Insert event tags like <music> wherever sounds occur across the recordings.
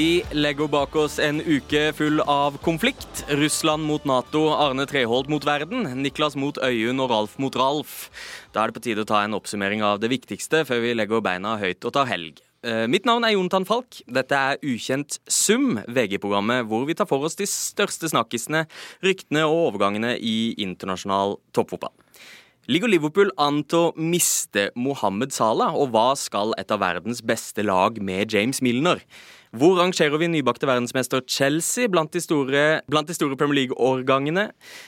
Vi legger bak oss en uke full av konflikt. Russland mot Nato, Arne Treholt mot verden, Niklas mot Øyunn og Ralf mot Ralf. Da er det på tide å ta en oppsummering av det viktigste før vi legger beina høyt og tar helg. Eh, mitt navn er Jontan Falk. Dette er Ukjent sum, VG-programmet hvor vi tar for oss de største snakkisene, ryktene og overgangene i internasjonal toppfotball. Ligger Liverpool an til å miste Mohammed Salah, og hva skal et av verdens beste lag med James Milner? Hvor rangerer vi nybakte verdensmester Chelsea blant de store, blant de store Premier League-årgangene?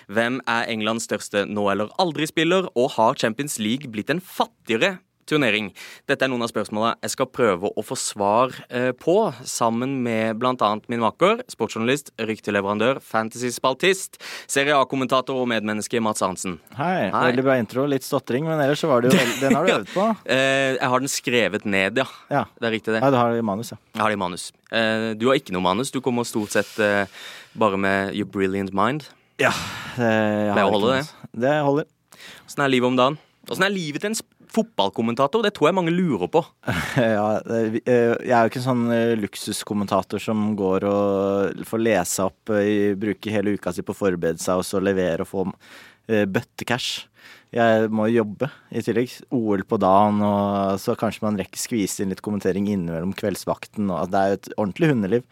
Hvem er Englands største nå eller aldri-spiller, og har Champions League blitt en fattigere turnering. Dette er noen av spørsmålene jeg skal prøve å få svar eh, på, sammen med bl.a. min makker, sportsjournalist, rykteleverandør, fantasy-spaltist, Serie A-kommentator og medmenneske Mats Arntzen. Hei. Hei. Veldig bra intro. Litt stotring, men ellers så var det jo <laughs> Den har du øvd på? <laughs> Eh, jeg har den skrevet ned, ja. ja. Det er riktig, det. Ja, du har det i manus, ja. Jeg har det i manus. Eh, du har ikke noe manus. Du kommer stort sett bare med your brilliant mind. Ja. Det, jeg det holder, det. Det holder. Åssen er livet om dagen? Åssen er livet til en fotballkommentator? Det tror jeg mange lurer på. <laughs> ja, eh, jeg er jo ikke en sånn eh, luksuskommentator som går og får lese opp, eh, bruke hele uka si på å forberede seg og så levere og få bøttecash. Jeg må jobbe i tillegg. OL på dagen, og så kanskje man rekker skvise inn litt kommentering innimellom kveldsvakten. Og det er jo et ordentlig hundeliv.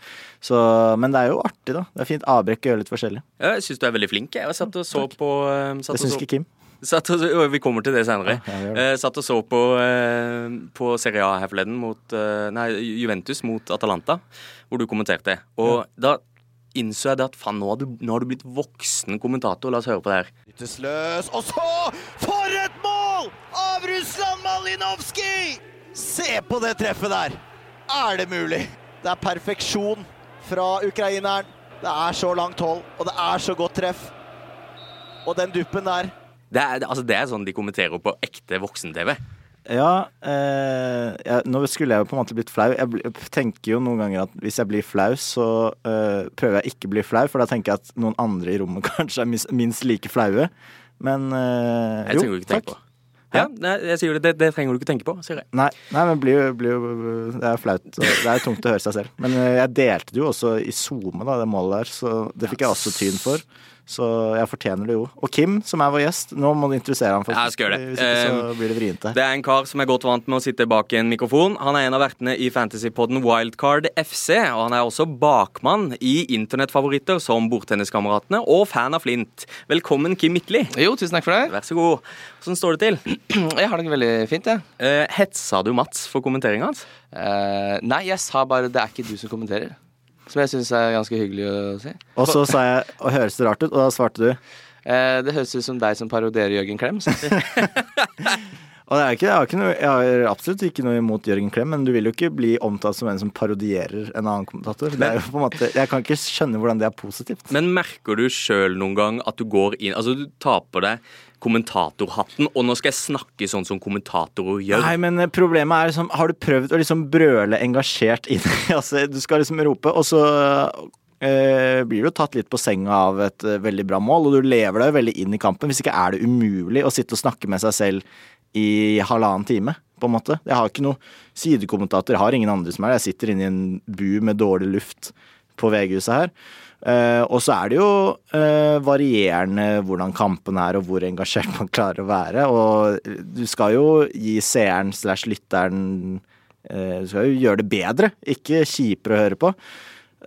Så, men det er jo artig, da. Det er fint avbrekk å gjøre litt forskjellig. Jeg syns du er veldig flink. Jeg satt og så på satt Det syns ikke Kim. Satt og, vi kommer til det senere. Ja, uh, satt og så på, uh, på Serie A her forleden mot uh, Nei, Juventus mot Atalanta, hvor du kommenterte. Og ja. da innså jeg det at faen, nå, nå, har du blitt voksen kommentator. La oss høre på det her. Løs, og så For et mål av Russland Malinovskij! Se på det treffet der! Er det mulig? Det er perfeksjon fra ukraineren. Det er så langt hold, og det er så godt treff. Og den duppen der det er, altså, det er sånn de kommenterer på ekte voksen-TV. Ja, eh, ja, nå skulle jeg jo på en måte blitt flau. Jeg, tenker jo noen ganger at hvis jeg blir flau, så eh, prøver jeg ikke å bli flau, for da tenker jeg at noen andre i rommet <laughs> kanskje er minst like flaue. Men eh, jo, takk. Ja, nei, jeg sier det, det, det, trenger du ikke tenke på, sier jeg. Nei, nei men blir, blir, det er flaut. Det er tungt å høre seg selv. Men eh, jeg delte det jo også i SoMe, da, det målet der, så det fikk jeg også tyn for. Så jeg fortjener det jo. Og Kim, som er vår gjest, nå må du introdusere ham. Ja, jeg skal gjøre det. Hvis ikke så eh, blir det vrient Det er en kar som er godt vant med å sitte bak en mikrofon. Han er en av vertene i fantasypodden Wildcard FC, og han er også bakmann i internettfavoritter som Bordtenniskameratene og fan av Flint. Velkommen, Kim Mittli Jo, tusen takk for det. Vær så god. Hvordan står det til? <clears throat> Jeg har det veldig fint, jeg. Ja. Uh, hetsa du Mats for kommenteringa hans? Uh, nei, jeg sa bare 'det er ikke du som kommenterer'. Som jeg syns er ganske hyggelig å si. Og så sa jeg 'og høres det rart ut', og da svarte du? Eh, det høres ut som deg som parodierer Jørgen Klem. <laughs> og det er ikke, jeg, har ikke noe, jeg har absolutt ikke noe imot Jørgen Klem, men du vil jo ikke bli omtalt som en som parodierer en annen kommentator. Det er jo på en måte, jeg kan ikke skjønne hvordan det er positivt. Men merker du sjøl noen gang at du går inn Altså, du tar på deg kommentatorhatten, og nå skal jeg snakke sånn som kommentatorer gjør. Nei, men eh, problemet er liksom Har du prøvd å liksom brøle engasjert inn <laughs> altså, Du skal liksom rope, og så eh, blir du tatt litt på senga av et eh, veldig bra mål, og du lever deg veldig inn i kampen. Hvis ikke er det umulig å sitte og snakke med seg selv i halvannen time, på en måte. Jeg har ikke noe sidekommentator, jeg har ingen andre som er det. Jeg sitter inne i en bu med dårlig luft på VG-huset her. Uh, og så er det jo uh, varierende hvordan kampen er, og hvor engasjert <laughs> man klarer å være. Og du skal jo gi seeren slash lytteren uh, Du skal jo gjøre det bedre, ikke kjipere å høre på.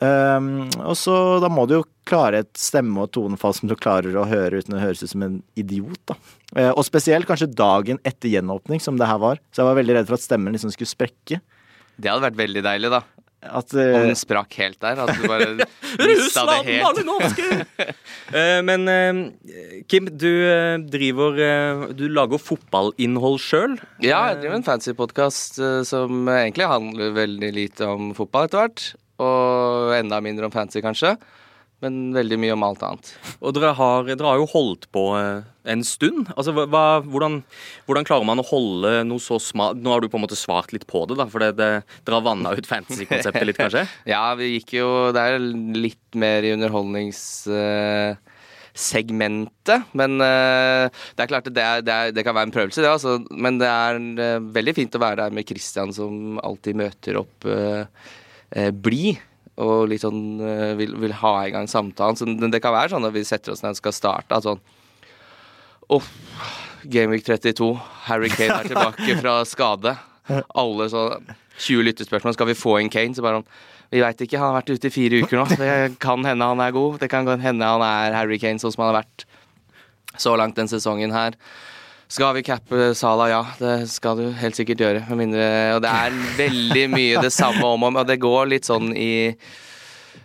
og så da må du jo klare et stemme- og tonefall som du klarer å høre uten å høres ut som en idiot. da. og spesielt kanskje dagen etter gjenåpning, som det her var. Så jeg var veldig redd for at stemmen liksom skulle sprekke. Det hadde vært veldig deilig, da. At, uh, Om den sprakk helt der? At du bare <laughs> mista det helt? uh, <laughs> men uh, Kim, du driver Du lager fotballinnhold sjøl? Ja, jeg driver en fancy podkast som egentlig handler veldig lite om fotball etter hvert. Og enda mindre om fancy, kanskje men veldig mye om alt annet. Og dere har, dere har jo holdt på eh, en stund. Altså, hva, hvordan, hvordan, klarer man å holde noe så smart Nå har du på en måte svart litt på det, da, for det, det, dere har vanna ut fantasy-konseptet litt, kanskje? <laughs> ja, vi gikk jo Det er litt mer i underholdnings... Uh, segmentet. Men uh, det er klart det, er, det, er, det, kan være en prøvelse, det. Altså. Men det er uh, veldig fint å være der med Christian, som alltid møter opp uh, blid. Og litt sånn eh, vil, vil ha i gang samtalen. Så det, det kan være sånn at vi setter oss ned og skal starte at sånn Uff, Gameweek 32. Harry Kane er tilbake <laughs> fra skade. Alle sånn 20 lyttespørsmål. Skal vi få inn Kane? Så bare sånn Vi veit ikke. Han har vært ute i fire uker nå. Det kan hende han er god. Det kan hende han er Harry Kane, sånn som han har vært så langt den sesongen her. Skal vi cappe Sala? Ja, det skal du helt sikkert gjøre. Mindre, og det er veldig mye det samme om og om, og det går litt sånn i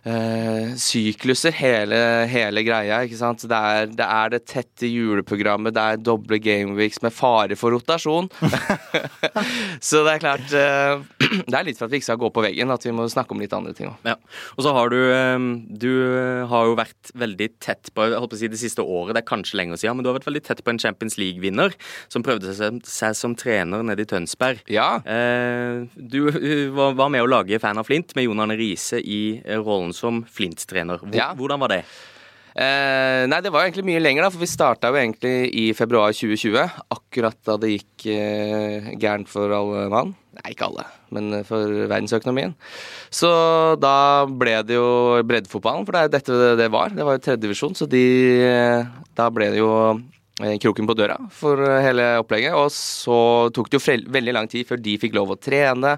eh, sykluser, hele, hele greia. ikke sant? Det er, det er det tette juleprogrammet, det er doble gameweeks med fare for rotasjon. <laughs> så det er klart uh, <clears throat> Det er litt for at vi ikke skal gå på veggen, at vi må snakke om litt andre ting òg. Ja. Og så har du eh, Du har jo vært veldig tett på jeg håper å si det siste året, det er kanskje lenger siden, men du har vært veldig tett på en Champions League-vinner som prøvde seg, seg som trener nede i Tønsberg. Ja. Uh, du var var med å lage Fan av Flint med Jon Arne Riise i rollen som Flint-trener. Hvor, Ja. Hvordan var det? Eh, nei, det var egentlig mye lenger, da, for vi starta jo egentlig i februar 2020. Akkurat da det gikk eh, gærent for alle mann. Nei, ikke alle, men eh, for verdensøkonomien. Så da ble det jo breddefotballen, for det er jo dette det var. Det var jo tredjedivisjon, så de eh, Da ble det jo kroken på døra for eh, hele opplegget. Og så tok det jo veldig lang tid før de fikk lov å trene.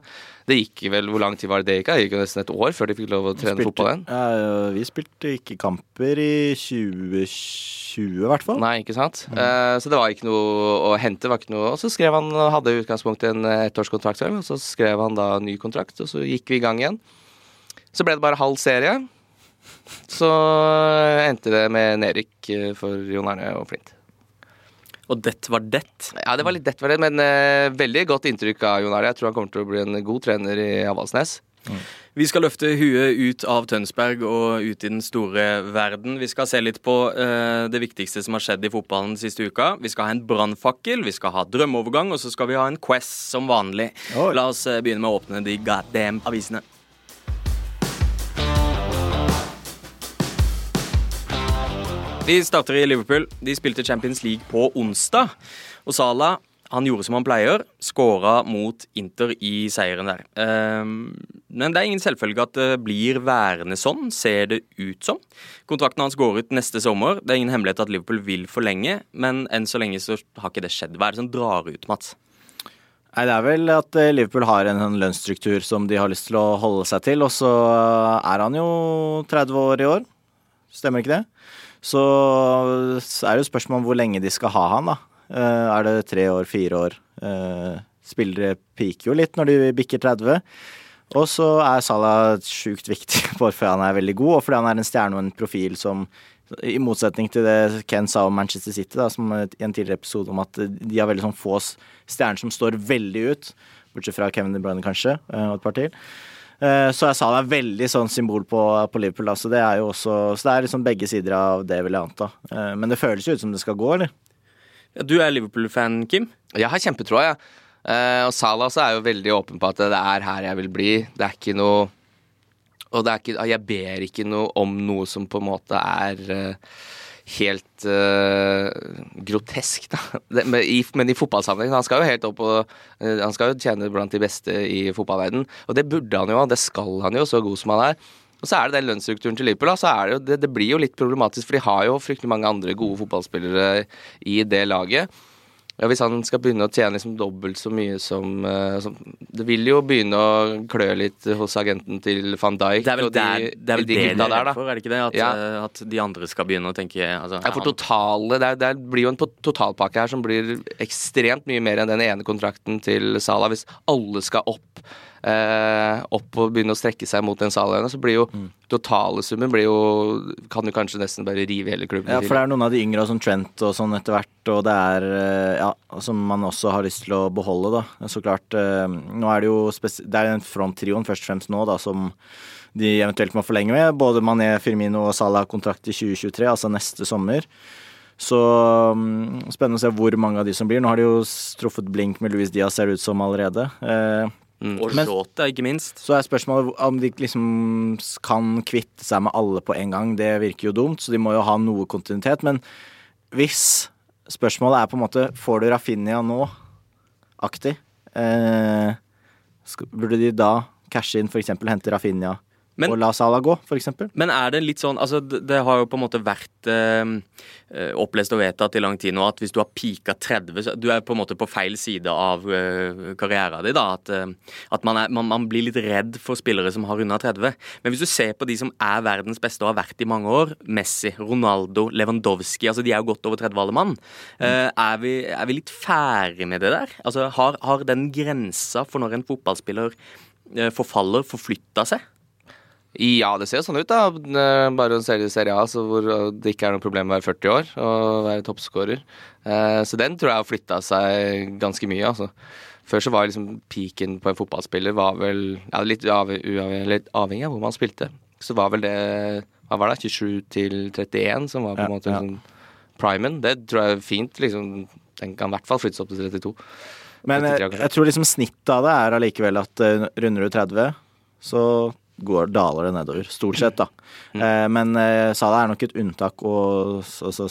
Det gikk vel, Hvor lang tid var det det gikk? Det gikk jo nesten et år før de fikk lov å trene Spilte- fotball igjen. Ja, vi spilte ikke kamper i 2020, i hvert fall. Nei, ikke sant. Eh, så det var ikke noe å hente. var ikke noe. Og så skrev han, hadde i utgangspunktet en eh, ettårskontrakt, og så skrev han da ny kontrakt, og så gikk vi i gang igjen. Så ble det bare halv serie. Så endte det med nedrykk eh, for Jon Arne og Flint. Og det var det. Ja, det var litt det var det, men uh, veldig godt inntrykk av Jon Arne. Jeg tror han kommer til å bli en god trener i Avaldsnes. Vi skal løfte huet ut av Tønsberg og ut i den store verden. Vi skal se litt på eh, det viktigste som har skjedd i fotballen den siste uka. Vi skal ha en brannfakkel, vi skal ha drømmeovergang, og så skal vi ha en Quest som vanlig. Oi. La oss eh, begynne med å åpne de goddamn avisene. Vi starter i Liverpool. De spilte Champions League på onsdag. Og Salah han gjorde som han pleier, skåra mot Inter i seieren der. Ehm, men det er ingen selvfølge at det blir værende sånn, ser det ut som. Kontrakten hans går ut neste sommer. Det er ingen hemmelighet at Liverpool vil forlenge, men enn så lenge så har ikke det skjedd. Hva er det som drar ut, Mats? Nei, Det er vel at eh, Liverpool har en sånn lønnsstruktur som de har lyst til å holde seg til. Og så er han jo 30 år i år. Stemmer ikke det? Så er det jo spørsmål om hvor lenge de skal ha han, da. Eh, Er det tre år, fire år? Eh, Spillere piker jo litt når de bikker 30. Og så er Salah sjukt viktig <laughs> både fordi han er veldig god, og fordi han er en stjerne og en profil som i motsetning til det Ken sa om Manchester City, da, som i en tidligere episode, om at de har veldig sånn få stjerner som står veldig ut. Bortsett fra Kevin De Bruyne, kanskje, eh, og et par til. Eh, det er veldig sånn symbol på, på Liverpool. Da. Så det er jo også Så det er liksom begge sider av det, vil jeg anta. Eh, Men det føles jo ut som det skal gå, eller? Ja, Du er Liverpool-fan, Kim. Jeg har kjempetroa, jeg. Ja. og Salah også er jo veldig åpen på at det er her jeg vil bli. Det er ikke noe Og det er ikke, jeg ber ikke noe om noe som på en måte er eh, helt uh, grotesk, da. Det, men, i, men i fotballsammenheng Han skal jo helt opp og uh, Han skal jo tjene blant de beste i fotballverden Og det burde han jo, og det skal han jo, så god som han er. Og så er det den lønnsstrukturen til Liverpool. Da, så er det, jo, det, det blir jo litt problematisk, for de har jo fryktelig mange andre gode fotballspillere i det laget. Ja, Hvis han skal begynne å tjene liksom dobbelt så mye som, eh, som Det vil jo begynne å klø litt hos agenten til van Dijk Det er vel og de, der, det, er vel de det de er for, er det ikke det? At, Ja. eh, at de andre skal begynne å tenke altså, Ja, for totale, det, er, det blir jo en totalpakke her som blir ekstremt mye mer enn den ene kontrakten til Salah. Hvis alle skal opp, eh, opp og begynne å strekke seg mot den salen, så blir jo Mm. totale summen blir jo, kan jo kanskje nesten bare rive hele klubben. Ja, for det er noen av de yngre, som Trent og sånn etter hvert, og det er eh, Ja, som man også har lyst til å beholde, da. Så klart. eh, Nå er det jo Det er den fronttrioen først og fremst nå, da, som de eventuelt må forlenge med. Både Mané, Firmino og Salah har kontrakt i 2023, altså neste sommer. Så mm, spennende å se hvor mange av de som blir. Nå har de jo truffet blink med Louis Diaz, ser det ut som allerede. Eh, Og Men- ikke minst. så er spørsmålet om de liksom kan kvitte seg med alle på en gang. Det virker jo dumt, så de må jo ha noe kontinuitet. Men hvis spørsmålet er på en måte Får du Rafinha nå, aktig, eh, burde de da cashe inn, f.eks. hente Rafinha Men- og la Salah gå, f.eks. Men er det litt sånn Altså, det, det har jo på en måte vært eh, eh, opplest og vedtatt i lang tid nå at hvis du har pika 30 så Du er på en måte på feil side av uh, karrieren din, da. At, eh, at man, er, man, man blir litt redd for spillere som har runda 30. Men hvis du ser på de som er verdens beste og har vært i mange år, Messi, Ronaldo, Lewandowski Altså, de er jo godt over 30 alle mann. Eh, er, vi, er vi litt ferdig med det der? Altså, har, har den grensa for når en fotballspiller forfaller, forflytta seg? Ja, det ser jo sånn ut, da. Eh, Bare å se i Serie A, så hvor eh, det ikke er noe problem å være 40 år og være toppskårer. Eh, Så den tror jeg har flytta seg ganske mye, altså. Før så var liksom peaken på en fotballspiller var vel ja, litt, avhengig, uavhengig, litt avhengig av hvor man spilte. Så var vel det hva var det, 27 til 31 som var på en Ja, måte ja. sånn primen. Det tror jeg er fint. liksom Den kan i hvert fall flyttes opp til 32. Men eh, 33 kanskje. jeg tror liksom snittet av det er allikevel at runder du 30, så går, daler det nedover. Stort sett, da. Mm. Men eh, Salah er nok et unntak, og så, så,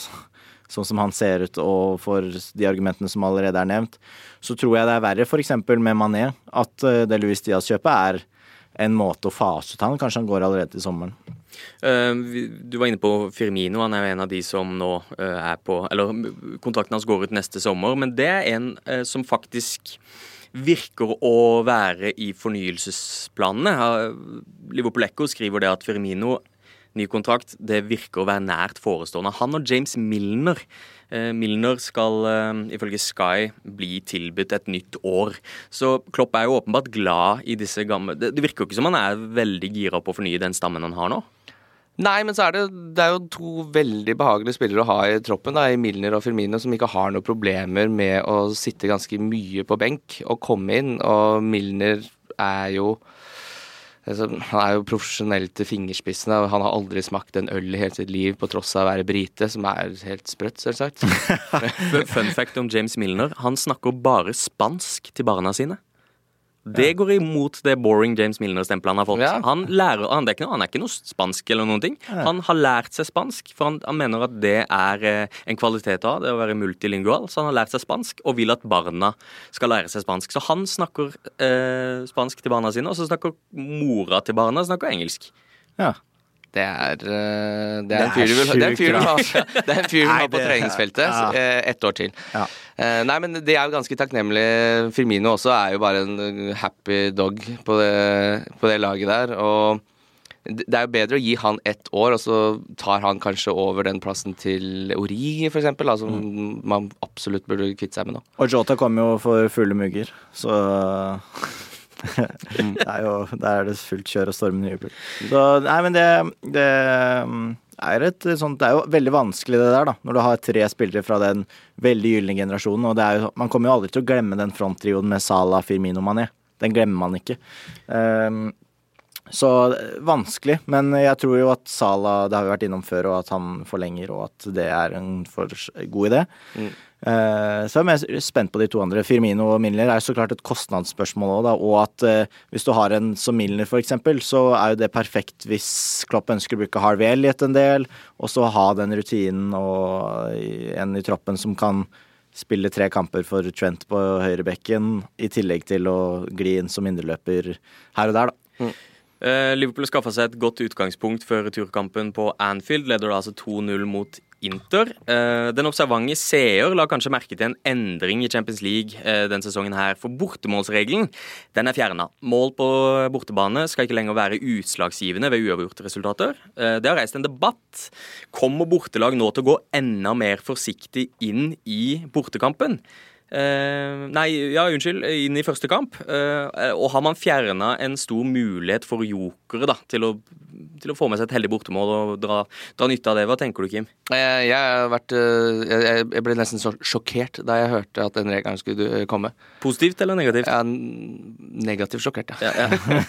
sånn som han ser ut, og for de argumentene som allerede er nevnt, så tror jeg det er verre f.eks. med Mané, at eh, det Louis Diaz-kjøpet er en måte å fase ut han. Kanskje han går allerede til sommeren. Eh, Du var inne på Firmino. Han er jo en av de som nå er på Eller kontrakten hans går ut neste sommer, men det er en som faktisk virker å være i fornyelsesplanene. Liverpool Echo skriver det at Firmino ny kontrakt, det virker å være nært forestående. Han og James Milner eh, Milner skal eh, ifølge Sky bli tilbudt et nytt år. Så Klopp er jo åpenbart glad i disse gamle Det, det virker jo ikke som han er veldig gira på å fornye den stammen han har nå. Nei, men så er det, det er jo to veldig behagelige spillere å ha i troppen, da, i Milner og Firmino, som ikke har noen problemer med å sitte ganske mye på benk og komme inn. Og Milner er jo altså, Han er jo profesjonell til fingerspissene. og Han har aldri smakt en øl i hele sitt liv på tross av å være brite, som er helt sprøtt, selvsagt. <laughs> Fun fact om James Milner. Han snakker bare spansk til barna sine. Det går imot det boring James Milner-stempelet han har fått. Han, lærer, han, er ikke han er ikke noe spansk eller noen ting. Han har lært seg spansk, for han, han mener at det er eh, en kvalitet av det å være multilingual. Så han har lært seg spansk, og vil at barna skal lære seg spansk. Så han snakker eh, spansk til barna sine, og så snakker mora til barna snakker engelsk. Ja. Det er, eh, det er det er en fyr du vil ha, det er en fyr du vil ha <laughs> på treningsfeltet ja. eh, ett år til. Ja. Eh, Nei, men det er jo ganske takknemlig. Firmino også er jo bare en happy dog på det, på det laget der. Og det er jo bedre å gi han ett år, og så tar han kanskje over den plassen til Origi, da, som Mm. man absolutt burde kvitte seg med nå. Og Jota kommer jo for fulle mugger, så er jo Der er det fullt kjør og stormende jubel. Så nei, men det, det er et sånt Det er jo veldig vanskelig det der, da, når du har tre spillere fra den veldig gylne generasjonen. Og det er jo, man kommer jo aldri til å glemme den fronttrioen med Salah, Firmino, Mané. Den glemmer man ikke. Um, så vanskelig, men jeg tror jo at Sala det har vi vært innom før, og at han forlenger, og at det er en for god idé. Eh, så jeg er mer spent på de to andre. Firmino og Milner er jo så klart et kostnadsspørsmål òg. Og at eh, hvis du har en som Milner, eksempel, så er jo det perfekt hvis Klopp ønsker å bruke Harvey Elliot en del, og så ha den rutinen og en i troppen som kan spille tre kamper for Trent på høyrebekken, i tillegg til å gli inn som indreløper her og der, da. Eh, Liverpool skaffa seg et godt utgangspunkt før returkampen på Anfield. Leder da altså 2-0 mot Inter. Eh, den observante seer la kanskje merke til en endring i Champions League denne den sesongen her. For bortemålsregelen den er fjerna. Mål på bortebane skal ikke lenger være utslagsgivende ved uavgjorte resultater. Eh, det har reist en debatt. Kommer bortelag nå til å gå enda mer forsiktig inn i bortekampen? Eh, nei, ja, unnskyld, inn i første kamp. Eh, og har man fjerna en stor mulighet for jokere da, til å, til å få med seg et heldig bortemål og dra, dra nytte av det? Hva tenker du, Kim? Eh, Jeg, har vært, jeg, jeg ble nesten så sjokkert da jeg hørte at den regelen skulle komme. Positivt eller negativt? Ja, negativt sjokkert, ja. Ja, ja.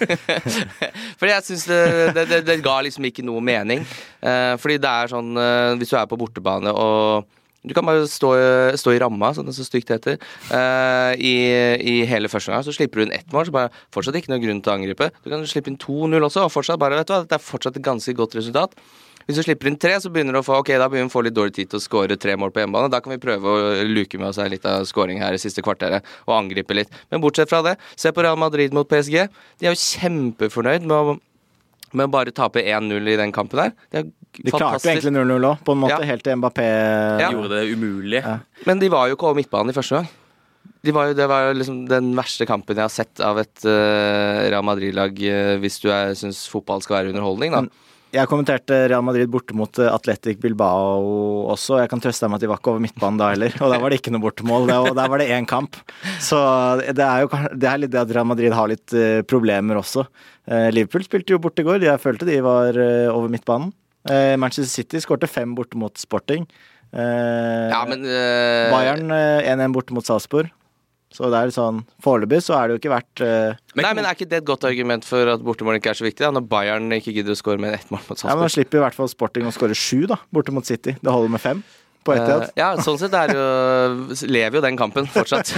<laughs> fordi jeg syns det, det, det, det ga liksom ikke noe mening. Fordi det er sånn Hvis du er på bortebane og du kan bare stå, stå i ramma, som det så stygt heter, uh, i, i hele første gang. Så slipper du inn ett mål, så bare fortsatt ikke noe grunn til å angripe. Du kan slippe inn 2-0 også, og fortsatt bare, vet du hva, det er fortsatt et ganske godt resultat. Hvis du slipper inn tre, så begynner du å få ok, da begynner vi å få litt dårlig tid til å skåre tre mål på hjemmebane. Da kan vi prøve å luke med oss litt av scoring her i siste kvarteret og angripe litt. Men bortsett fra det, se på Real Madrid mot PSG. De er jo kjempefornøyd med å med å bare tape 1-0 i den kampen der. Det er De klarte jo egentlig 0-0 òg, på en måte, Ja. helt til Mbappé Ja. Gjorde det umulig. Ja. Men de var jo ikke over midtbanen i første gang. De var jo, det var jo liksom den verste kampen jeg har sett av et uh, Real Madrid-lag, uh, hvis du syns fotball skal være underholdning, da. Men- Jeg kommenterte Real Madrid borte mot eh, Atletic Bilbao også. Jeg kan trøste deg med at de var ikke over midtbanen da heller. Og der var det ikke noe bortemål. Og der var det én kamp. Så det er jo det er litt det at Real Madrid har litt eh, problemer også. Eh, Liverpool spilte jo borte i går. Jeg følte de var eh, over midtbanen. Eh, Manchester City skårte fem borte mot Sporting. Eh, Ja, men eh, Bayern eh, 1-1 borte mot Salzburg. Så det er sånn Foreløpig så er det jo ikke verdt eh, Nei, men Er ikke det et godt argument for at bortemål ikke er så viktig? da Når Bayern ikke gidder å score med ett mål mot Salzburg? Ja, men Da slipper i hvert fall Sporting å skåre sju da, borte mot City. Det holder med fem på Etihad. uh, ja, sånn sett er jo, lever jo den kampen fortsatt.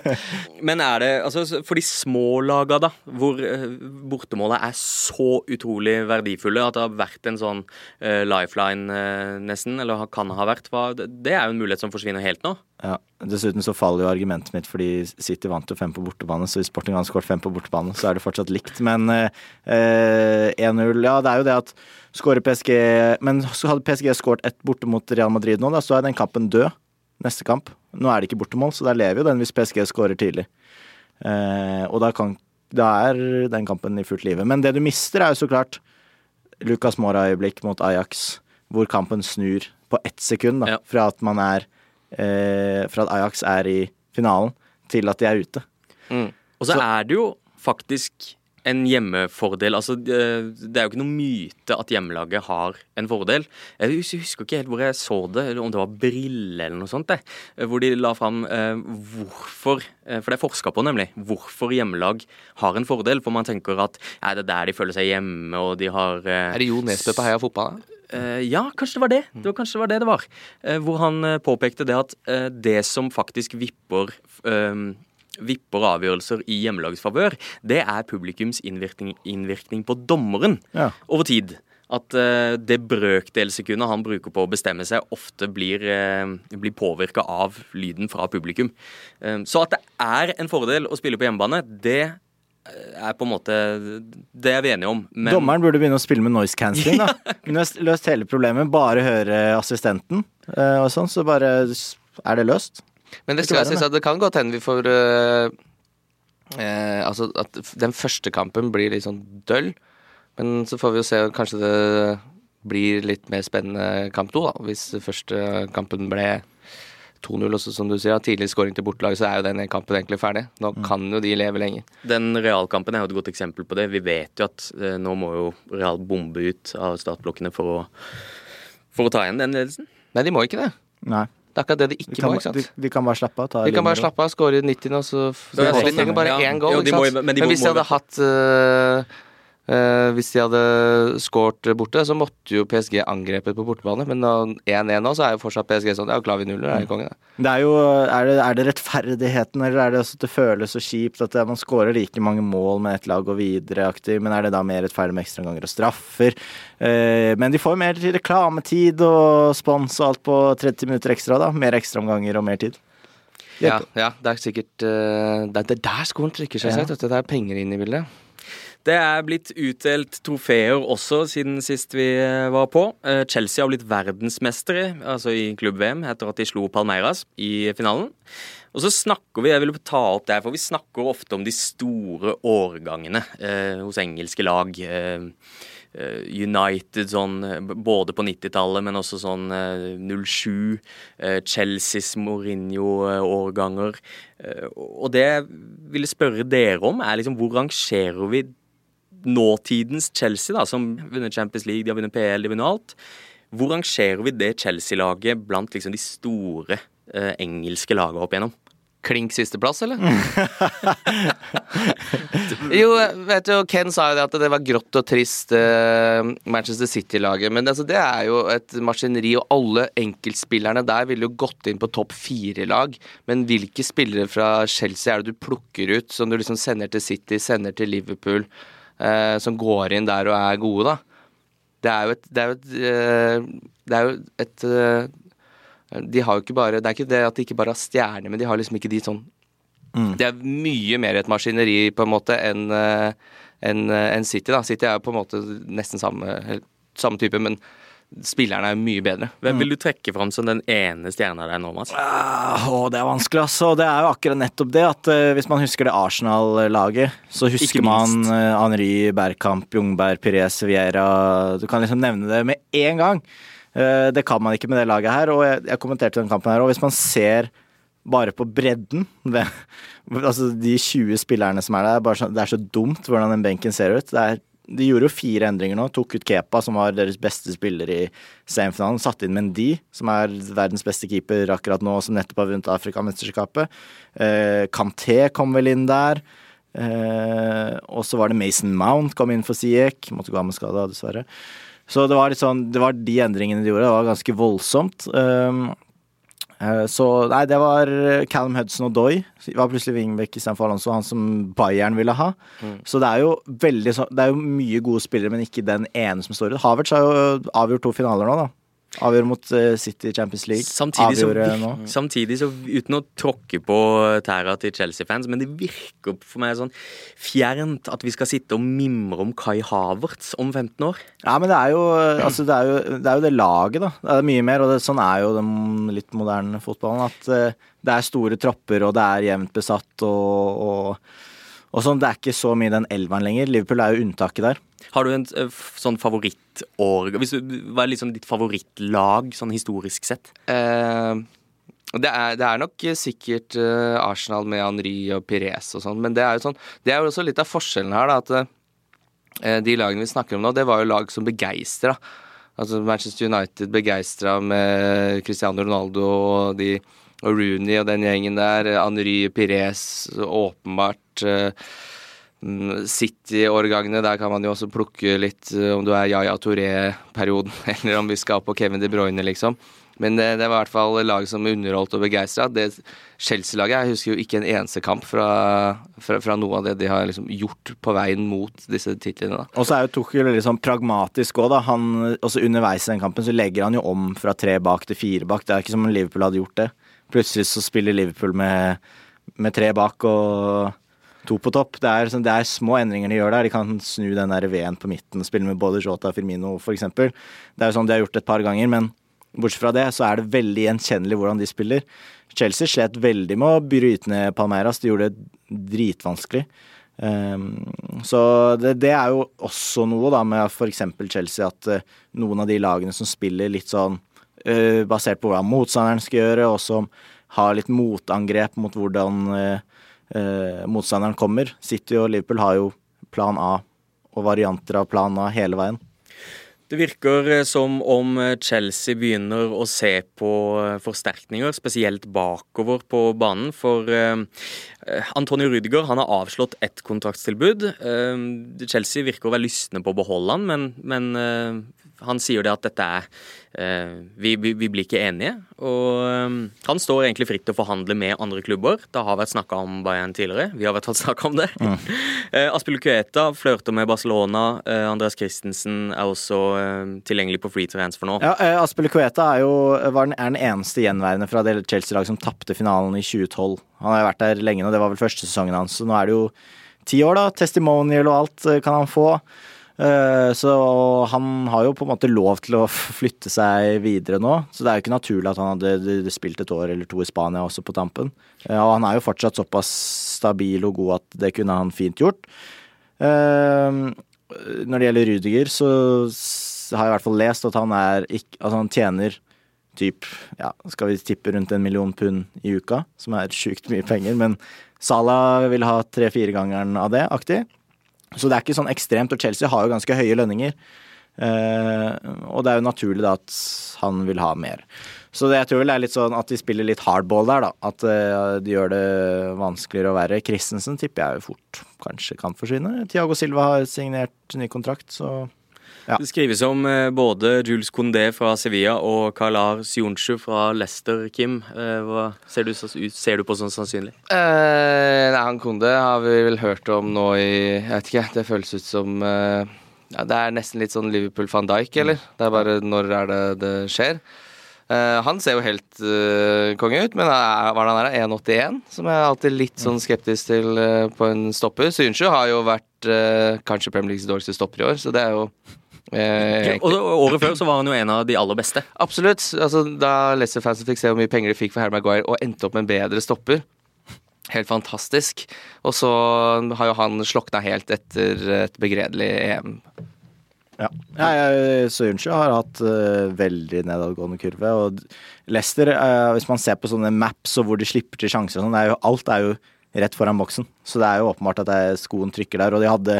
<laughs> Men er det altså for de små laga, da, hvor eh, bortemålet er så utrolig verdifulle at det har vært en sånn uh, lifeline uh, nesten, eller kan ha vært, hva, det det er jo en mulighet som forsvinner helt nå. Ja, Dessuten så faller jo argumentet mitt fordi City vant jo fem på bortebane, så hvis Sporting hadde skåret fem på bortebane, så er det fortsatt likt. Men eh, eh, 1-0 Ja, det er jo det at skårer PSG Men så hadde PSG skåret ett borte mot Real Madrid nå, da, så er den kampen død. Neste kamp. Nå er det ikke bortemål, så der lever jo den hvis PSG skårer tidlig. Eh, og da, kan, da er den kampen i fullt live. Men det du mister, er jo så klart Lucas Mora-øyeblikk mot Ajax, hvor kampen snur på ett sekund, da, Ja. fra at man er eh, Fra at Ajax er i finalen, til at de er ute. Mm. Og så Så- er det jo faktisk en hjemmefordel. Altså, det det er jo ikke noe myte at hjemmelaget har en fordel. Jeg husker ikke helt hvor jeg så det, eller om det var Brille eller noe sånt. Det, hvor de la fram eh, hvorfor eh, For det er forska på, nemlig. Hvorfor hjemmelag har en fordel. For man tenker at ja, det er der de føler seg hjemme, og de har eh, Er det Jo Nesbø på Heia Fotball? da? Eh, ja, kanskje det var det. Det var kanskje det var det det var. Eh, hvor han eh, påpekte det at det som faktisk vipper eh, Vipper avgjørelser i hjemmelagets favør, det er publikums innvirkning, innvirkning på dommeren Ja. over tid. At uh, det brøkdelssekundet han bruker på å bestemme seg, ofte blir, uh, blir påvirka av lyden fra publikum. Uh, så at det er en fordel å spille på hjemmebane, det er på en måte Det er vi enige om. Men Dommeren burde begynne å spille med noise cancelling. da. <laughs> Kunne løst- løst hele problemet, bare høre assistenten eh, og sånn, så bare er det løst. Men det Det skal jeg synes at det kan godt hende vi får uh, uh, Altså at den første kampen blir litt sånn døll. Men så får vi jo se, kanskje det blir litt mer spennende kamp to, da. Hvis første kampen ble 2-0, også som du sier, tidlig skåring til bortelaget, så er jo den kampen egentlig ferdig. Nå kan jo de leve lenger. Den realkampen er jo et godt eksempel på det. Vi vet jo at eh, nå må jo Real bombe ut av startblokkene for å, for å ta igjen den ledelsen. Nei, de må ikke det. Nei. Det er akkurat det de De ikke kan, må, ikke sant. de, de kan bare slappe av. ta De kan bare slappe av, skåre i 90, og så så, så De sånn, trenger bare ja. én goal, de ikke må sant. jo- men de Men hvis de hadde hatt øh, øh, Hvis de hadde skåret borte, så måtte jo PSG angrepet på bortebane. Men 1-1 nå, så er jo fortsatt PSG sånn Ja, klarer vi nuller, er jo konge, det. Er jo er det, er det rettferdigheten, eller er det også at det føles så kjipt at man skårer like mange mål med ett lag og videreaktig, men er det da mer rettferdig med ekstraomganger og straffer? Eh, men de får jo mer reklametid og spons og alt på 30 minutter ekstra, da. Mer ekstraomganger og mer tid. Ja, ja, det er sikkert øh, Det er det er der skoen trykker seg, Ja. Det er penger inn i bildet. Det er blitt utdelt trofeer også siden sist vi eh, var på. Eh, Chelsea har blitt verdensmestere altså i klubb-VM etter at de slo Palmeiras i finalen. Og så snakker vi jeg vil ta opp det her, for vi snakker ofte om de store årgangene eh, hos engelske lag. Eh, eh, United sånn både på 90-tallet, men også sånn eh, 07. eh, Chelseas Mourinho-årganger. Og det jeg ville spørre dere om, er liksom hvor rangerer vi nåtidens Chelsea, da, som vinner vunnet Champions League, de har vunnet PL, de har vunnet alt. Hvor rangerer vi det Chelsea-laget blant liksom de store eh, engelske lagene opp igjennom? Klink sisteplass, eller? <laughs> jo, vet du, Ken sa jo det at det var grått og trist, eh, Manchester City-laget. Men altså, det er jo et maskineri, og alle enkeltspillerne der ville jo gått inn på topp fire-lag. Men hvilke spillere fra Chelsea er det du plukker ut, som du liksom sender til City, sender til Liverpool, eh, som går inn der og er gode, da? Det er jo et Det er jo et, eh, det er jo et eh, de har jo ikke bare, Det er ikke det at de ikke bare har stjerner, men de har liksom ikke de sånn Mm. Det er mye mer et maskineri på en måte enn enn en City. da. City er jo på en måte nesten samme, samme type, men spillerne er mye bedre. Hvem vil du trekke fram som den ene stjerna der nå, Mats? Uh, å, det er vanskelig, altså. Det er jo akkurat nettopp det at uh, hvis man husker det Arsenal-laget, så husker man uh, Henry, Bergkamp, Jungberg, Pires, Viera Du kan liksom nevne det med en gang. Uh, det kan man ikke med det laget her, og jeg, jeg kommenterte den kampen her. òg. hvis man ser bare på bredden det, <laughs> Altså de 20 spillerne som er der, så, det er så dumt hvordan den benken ser ut. Det er de gjorde jo fire endringer nå. Tok ut Kepa, som var deres beste spiller i semifinalen. Satte inn Mendy, som er verdens beste keeper akkurat nå, som nettopp har vunnet Afrikamesterskapet. Eh, Kanté kom vel inn der. Eh, og så var det Mason Mount kom inn for Siek. Måtte gå av med skade, dessverre. Så det var, litt sånn, det var de endringene de gjorde. Det var ganske voldsomt. Eh, så nei, det var Callum Hudson og Doy. Var plutselig wingback istedenfor Alonso, han som Bayern ville ha. Mm. Så det er jo veldig Det er jo mye gode spillere, men ikke den ene som står ut. Havertz har jo avgjort to finaler nå, da. Avgjør mot uh, City Champions League. Samtidig så, virker, samtidig så, uten å tråkke på tæra til Chelsea-fans, men det virker for meg sånn fjernt at vi skal sitte og mimre om Kai Havertz om 15 år. Ja, men det er jo, altså, det, er jo det, er jo det laget, da. Det er mye mer, og det, sånn er jo den litt moderne fotballen. At uh, det er store tropper, og det er jevnt besatt, og, og, og sånn. Det er ikke så mye den elveren lenger. Liverpool er jo unntaket der. Har du en uh, sånn favorittår Hva er liksom ditt favorittlag sånn historisk sett? Uh, det, er, det, er, nok sikkert uh, Arsenal med Henri og Pires og sånn, men det er jo sånn Det er jo også litt av forskjellen her, da, at de lagene vi snakker om nå, det var jo lag som begeistra. Altså Manchester United begeistra med Cristiano Ronaldo og, de, og Rooney og den gjengen der. Henri Pires, åpenbart. Uh, City-årgangene, der kan man jo også plukke litt eh, om du er Yaya Touré-perioden, <laughs> eller om vi skal på Kevin De Bruyne, liksom. Men det, det var i hvert fall lag som underholdt og begeistra. Chelsea-laget Jeg husker jo ikke en eneste kamp fra, fra, fra, noe av det de har liksom gjort på veien mot disse titlene. Og så er jo Tuchel litt sånn pragmatisk òg, da. Han, underveis i den kampen så legger han jo om fra tre bak til fire bak. Det er ikke som om Liverpool hadde gjort det. Plutselig så spiller Liverpool med, med tre bak og to på topp. Det er, sånn, det er, små endringer de gjør der. De kan snu den der V-en på midten og spille med både Jota og Firmino f.eks. Det er jo sånn de har gjort et par ganger, men bortsett fra det så er det veldig gjenkjennelig hvordan de spiller. Chelsea slet veldig med å bryte ned Palmeiras. De gjorde det dritvanskelig. Um, så det, det, er jo også noe da med f.eks. Chelsea at uh, noen av de lagene som spiller litt sånn uh, basert på hva motstanderen skal gjøre, og som har litt motangrep mot hvordan uh, eh, motstanderen kommer. City og Liverpool har jo plan A og varianter av plan A hele veien. Det virker eh, som om eh, Chelsea begynner å se på eh, forsterkninger, spesielt bakover på banen. For Antonio Rudiger han har avslått ett kontraktstilbud. Chelsea virker å være lystne på å beholde han, men, men han sier det at dette er eh, vi, vi, vi, blir ikke enige. Og eh, han står egentlig fritt til å forhandle med andre klubber. Det har vært snakka om Bayern tidligere. Vi har vært <laughs> snakka om det. Mm. <laughs> eh, Aspil Kueta flørter med Barcelona. Eh, Andreas Christensen er også eh, tilgjengelig på free transfer nå. Ja, eh, Aspil Kueta er jo var den, er den eneste gjenværende fra det Chelsea-laget som tapte finalen i 2012. Han har jo vært der lenge nå, det var vel første sesongen hans. Så nå er det jo ti år, da. Testimonial og alt kan han få. Eh, så han har jo på en måte lov til å flytte seg videre nå. Så det er jo ikke naturlig at han hadde spilt et år eller to i Spania også på tampen. Eh, og han er jo fortsatt såpass stabil og god at det kunne han fint gjort. Eh, når det gjelder Rudiger, så har jeg i hvert fall lest at han ikke Altså han tjener typ, ja, skal vi tippe rundt en million pund i uka, som er sjukt mye penger. Men Salah vil ha tre-fire-gangeren av det, aktig. Så det er ikke sånn ekstremt, og Chelsea har jo ganske høye lønninger. Uh, og det er jo naturlig da at han vil ha mer. Så det, jeg tror vel det er litt sånn at de spiller litt hardball der, da. At uh, de gjør det vanskeligere å være. Christensen tipper jeg jo fort kanskje kan forsvinne. Tiago Silva har signert ny kontrakt, så ja. Det skrives om eh, både Jules Condé fra Sevilla og Kalar Sionchu fra Leicester, Kim. Eh, hva ser du, ser du på som sannsynlig? Eh, nei, han Condé har vi vel hørt om nå i Jeg vet ikke, det føles ut som eh, ja, Det er nesten litt sånn Liverpool van Dijk, eller? Det er bare når er det det skjer? Uh, han ser jo helt uh, konge ut, men er, hva er det han er? 1,81? Som jeg er alltid litt sånn skeptisk til uh, på en stopper. Synsjø har jo vært uh, kanskje Premier Leagues dårligste stopper i år, så det er jo ja, og Året før så var han jo en av de aller beste. Absolutt. Altså, da Leicester-fansen fikk se hvor mye penger de fikk for Harry Maguire, og endte opp med en bedre stopper Helt fantastisk. Og så har jo han slokna helt etter et begredelig EM. Ja. Jeg, Soyuncu har hatt uh, veldig nedadgående kurve. Og Leicester, uh, hvis man ser på sånne maps og hvor de slipper til sjanser sånn, er alt er jo rett foran boksen. Så det er jo åpenbart at er, skoen trykker der. Og de hadde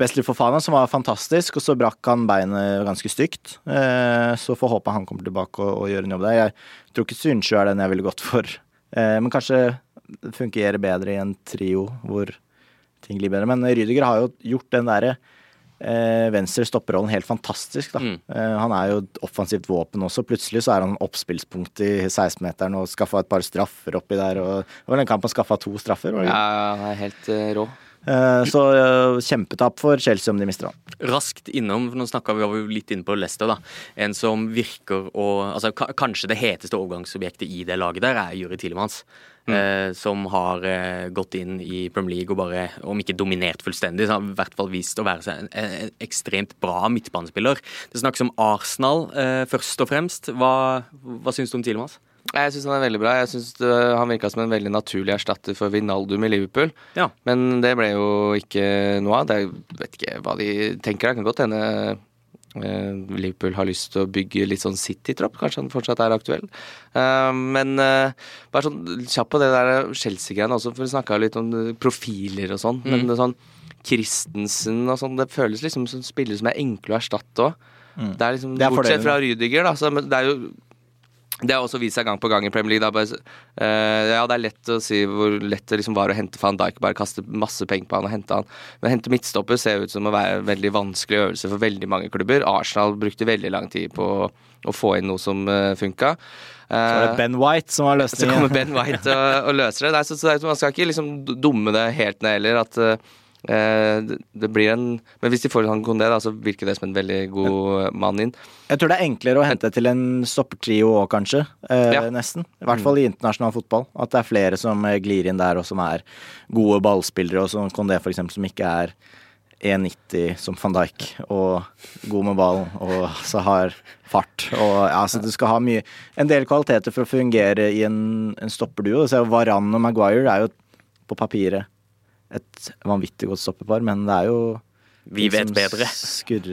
Wesley Fofana, som var fantastisk, og så brakk han beinet ganske stygt. Uh, så får håpe han kommer tilbake og, og gjør en jobb der. Jeg tror ikke Soyuncu er den jeg ville gått for. men kanskje det fungerer bedre i en trio hvor ting blir bedre. Men Rydiger har jo gjort den derre eh, venstre stopperrollen helt fantastisk. Mm. Eh, han er jo et offensivt våpen også. Plutselig så er han oppspillspunkt i 16-meteren og skaffa et par straffer oppi der. Og, det var den kampen han skaffa to straffer. Ja, han er helt uh, rå. Eh, så kjempetap for Chelsea om de mister han. Raskt innom, for nå snakka vi jo litt inne på Leicester, da. En som virker å altså, Kanskje det heteste overgangsobjektet i det laget der er Juri Tilemans. Mm. Eh, som har eh, gått inn i Premier League og bare, om ikke dominert fullstendig, så har i hvert fall vist å være en, en ekstremt bra midtbanespiller. Det snakkes om Arsenal eh, først og fremst. Hva, hva syns du om Tilemans? Jeg syns han er veldig bra. Jeg synes Han virka som en veldig naturlig erstatter for Vinaldum i Liverpool. Ja. Men det ble jo ikke noe av. Jeg vet ikke hva de tenker. Det kan godt hende Eh, Liverpool har lyst til å bygge litt sånn City-tropp. Kanskje han fortsatt er aktuell. Eh, men eh, bare sånn kjapt på det der Chelsea-greiene også, for vi snakka litt om profiler og sånn. Mm. Men sånn Christensen og sånn, det føles liksom som spillere som er enkle å erstatte òg. Mm. Det er liksom, det er Bortsett fra Rydiger, da. Så det er jo det har også vist seg gang på gang i Premier League. Bare, uh, ja, det er lett å si hvor lett det liksom var å hente van Dijk. Bare kaste masse penger på han og hente han. Men å hente midtstopper ser ut som å være en veldig vanskelig øvelse for veldig mange klubber. Arsenal brukte veldig lang tid på å få inn noe som uh, funka. Uh, så var det Ben White som var løsningen. <laughs> Så kommer Ben White og, og løser det. Nei, så, så, man skal ikke liksom dumme det helt ned heller. At uh, Eh, det blir en Men hvis de får han Kondé, da, så virker det som en veldig god mann inn. Jeg tror det er enklere å hente til en stoppertrio òg, kanskje. Eh, ja. Nesten. I hvert fall i internasjonal fotball. At det er flere som eh, glir inn der, og som er gode ballspillere, og som Kondé f.eks., som ikke er 1,90 som van Dijk, og god med ballen, og så har fart. Og ja, så du skal ha mye En del kvaliteter for å fungere i en, en stopperduo. Varan og Maguire er jo på papiret et vanvittig godt stoppepar, men det er jo vi vet bedre.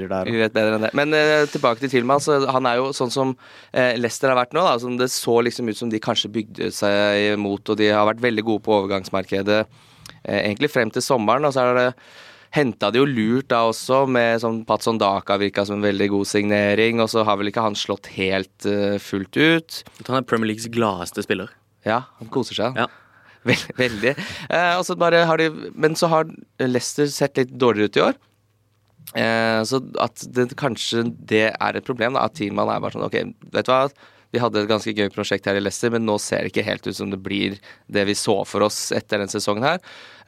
Der. Vi vet bedre enn det. Men eh, tilbake til Tilman. Så han er jo sånn som eh, Leicester har vært nå. Da, som det så liksom ut som de kanskje bygde seg mot, og de har vært veldig gode på overgangsmarkedet eh, egentlig frem til sommeren. Og så er det henta de jo lurt da også, med sånn Patson Daka virka som en veldig god signering. Og så har vel ikke han slått helt uh, fullt ut. Han er Premier Leagues gladeste spiller. Ja, han koser seg. Ja. Veldig. Eh, så de, men så har Leicester sett litt dårligere ut i år. Eh, så at det, kanskje det er et problem, da, at teamene er bare sånn OK, vet du hva. Vi hadde et ganske gøy prosjekt her i Leicester, men nå ser det ikke helt ut som det blir det vi så for oss etter denne sesongen her.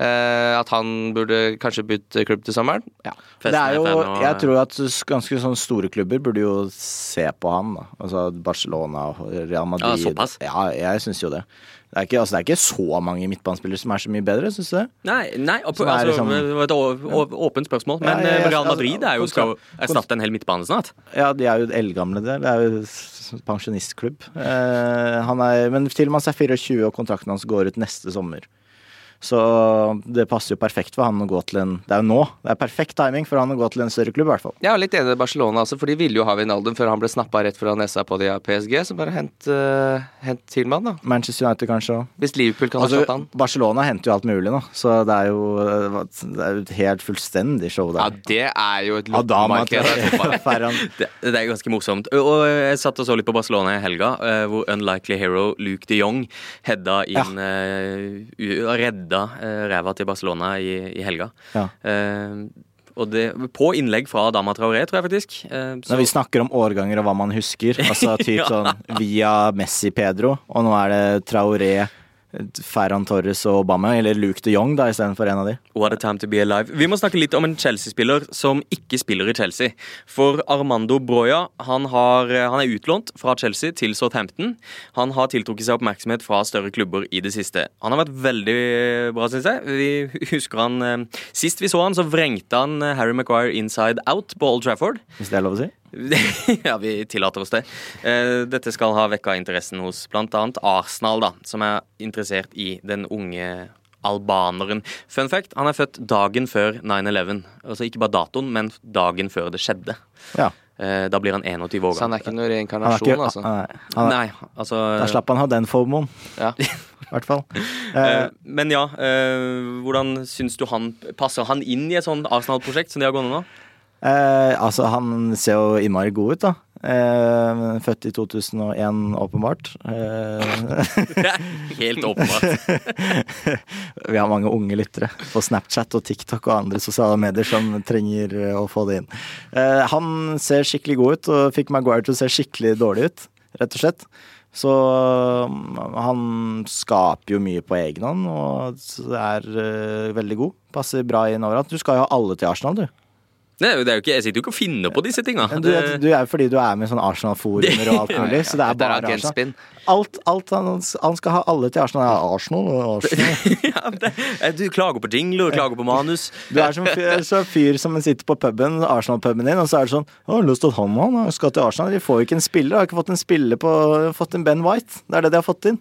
Eh, at han burde kanskje bytte klubb til sommeren. Ja. Det er jo, jeg tror at ganske sånn store klubber burde jo se på han. Da. Altså Barcelona og Real Madrid. Ja, såpass? Ja, jeg syns jo det. Det er, ikke, altså, det er ikke så mange midtbanespillere som er så mye bedre, syns du det? Nei, nei opp, altså, liksom, det var et åpent spørsmål. Men ja, ja, Real Madrid er jo, skal erstatte en hel midtbane snart. Ja, de er jo eldgamle, det. Det er jo pensjonistklubb. Eh, er, men til og med han er 24 og kontrakten hans går ut neste sommer. Så det passer jo perfekt for han å gå til en Det er jo nå. Det er perfekt timing for han å gå til en større klubb, i hvert fall. Jeg er litt enig med Barcelona, altså, for de ville jo ha Vinaldum før han ble snappa rett fra nesa på de av PSG. Så bare hent, uh, hent Tilman, da. Manchester United kanskje òg. Hvis Liverpool kan altså, ha han. Barcelona henter jo alt mulig nå, så det er jo det er et helt fullstendig show der. Ja, det er jo et loppemarked. <laughs> det, det er ganske morsomt. Og jeg satt og så litt på Barcelona i helga, uh, hvor Unlikely Hero Luke de Jong hedda inn ja. uh, redda redda eh, ræva til Barcelona i, i helga. Ja. Eh, og det, på innlegg fra Dama Traoré, tror jeg faktisk. Eh, Når vi snakker om årganger og hva man husker, <laughs> altså typ ja. sånn via Messi Pedro, og nå er det Traoré Ferran Torres og Obama, eller Luke de Jong da, istedenfor en av de. What a time to be alive. Vi må snakke litt om en Chelsea-spiller som ikke spiller i Chelsea. For Armando Broya han, har, han er utlånt fra Chelsea til Southampton. Han har tiltrukket seg oppmerksomhet fra større klubber i det siste. Han har vært veldig bra, syns jeg. Vi husker han eh, Sist vi så han, så vrengte han eh, Harry Maguire inside out på Old Trafford. Hvis det er lov å si? <laughs> ja, vi tillater oss det. Eh, dette skal ha vekka interessen hos bl.a. Arsenal, da, som er interessert i den unge albaneren. Fun fact, han er født dagen før 9-11. Altså ikke bare datoen, men dagen før det skjedde. Ja. Eh, da blir han 21 år Så han er ikke noe reinkarnasjon, ikke, altså. nei, han er, Nei, altså da slapp han ha den formoen. Ja. <laughs> i hvert fall. eh, <laughs> Eh, Men ja, eh, hvordan syns du han passer han inn i et sånt Arsenal-prosjekt som de har gående nå? Eh, altså, han ser jo innmari god ut, da. Eh, født i 2001, åpenbart. Eh, <laughs> Helt åpenbart. <laughs> vi har mange unge lyttere på Snapchat og TikTok og andre sosiale medier som trenger eh, å få det inn. Eh, han ser skikkelig god ut, og fikk Maguire til å se skikkelig dårlig ut, rett og slett. Så um, han skaper jo mye på egen hånd og er eh, veldig god. Passer bra inn overalt. Du skal jo ha alle til Arsenal, du. Det er det er jo ikke, jeg sitter jo ikke og finner på disse tinga. Du, du er fordi du er med i sånn Arsenal-forumer og alt mulig, så det er <laughs> Det er bare Arsenal. agentspinn. Alt, alt han, han skal ha alle til Arsenal. Er Arsenal og Arsenal. <laughs> ja, det, du klager på jingler, klager på manus. Du er som fyr, så fyr som sitter på puben, Arsenal-puben din, og så er det sånn Å, lyst til at han han skal til Arsenal? De får jo ikke en spiller. Har ikke fått en spiller på Fått en Ben White. Det er det de har fått inn.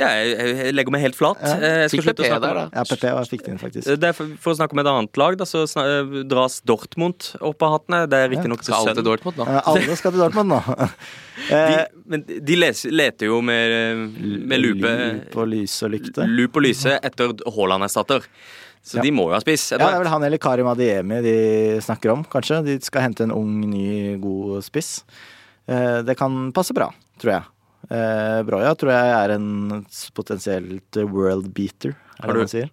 Ja, jeg, legger meg helt flat. Ja. Eh, Jeg skal Fikk slutte å snakke der, da. Ja, PP var fikk inn, faktisk. det er for, for å snakke om et annet lag, da, så eh, dras Dortmund opp av hattene. Det er riktignok ja. Alle til. Dortmund nå? Eh, Alle skal til Dortmund nå. <laughs> <laughs> De, Eh, men de leser, leter jo med, med lupe, På lys og lykte. lup og lyse etter Haaland-erstatter. Så Ja. de må jo ha spiss. Ja, det er vel han eller Karim Adiemi de snakker om, kanskje. De skal hente en ung, ny, god spiss. Eh, Det kan passe bra, tror jeg. Eh, Broya tror jeg er en potensielt world beater, er Har det du- man sier.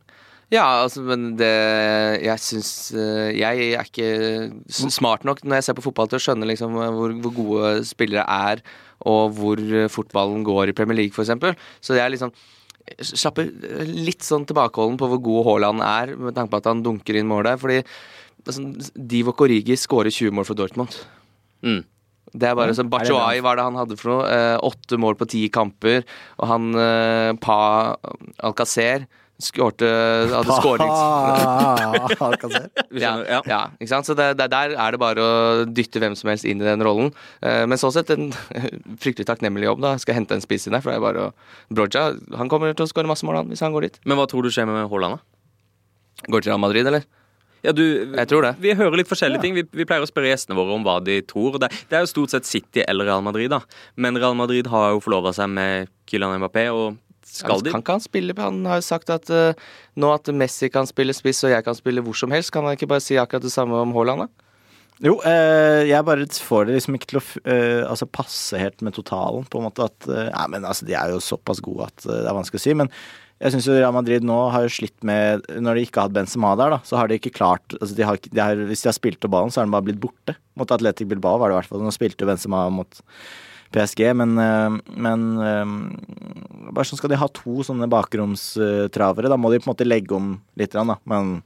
Ja, altså, men det Jeg syns eh, Jeg er ikke smart nok når jeg ser på fotball til å skjønne liksom hvor, hvor gode spillere er, og hvor eh, fotballen går i Premier League, f.eks. Så jeg er liksom slapper litt sånn tilbakeholden på hvor god Haaland er, med tanke på at han dunker inn mål der. Fordi altså, Divo Origi skårer 20 mål for Dortmund. Mm. Det er bare sånn er var hva er det han hadde for noe? Eh, åtte mål på ti kamper. Og han eh, Pa Alcacer skårte Hadde skårings... <laughs> <laughs> Ja, Ja. ikke sant? Så det, det, der er det bare å dytte hvem som helst inn i den rollen. Eh, men sånn sett en <laughs> fryktelig takknemlig jobb. da Skal hente en spiss inn der. For det er bare å Broja han kommer til å skåre masse mål han, hvis han går dit. Men hva tror du skjer med Haaland, da? Går til Real Madrid, eller? Ja, du, Jeg tror det. Vi hører litt forskjellige ting. Vi, vi pleier å spørre gjestene våre om hva de tror. Det, det er jo stort sett City eller Real Madrid, da. Men Real Madrid har jo forlova seg med Kylian Mbappé, og skal de Kan ikke han spille Han har jo sagt at uh, nå at Messi kan spille spiss og jeg kan spille hvor som helst, kan han ikke bare si akkurat det samme om Haaland? da? Jo, eh, jeg bare får det liksom ikke til å eh, altså passe helt med totalen, på en måte at eh, Nei, men altså, de er jo såpass gode at eh, det er vanskelig å si. Men jeg syns Real Madrid nå har jo slitt med Når de ikke har hatt Benzema der, da, så har de ikke klart altså, de har, de har, Hvis de har spilt opp ballen, så har den bare blitt borte. Mot Atletic Bilbao var det i hvert fall. Nå spilte jo Benzema mot PSG, men, eh, men eh, bare sånn skal de ha to sånne bakromstravere. Da må de på en måte legge om litt, da. Men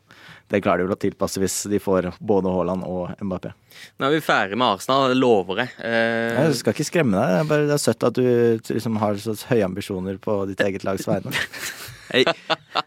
det klarer de vel å tilpasse hvis de får både Haaland og Mbappé. Nå er vi ferdig med Arsenal, lover jeg. Eh, Jeg skal ikke skremme deg. Det er, bare, det er søtt at du liksom har så høye ambisjoner på ditt eget lags vegne. <laughs> jeg,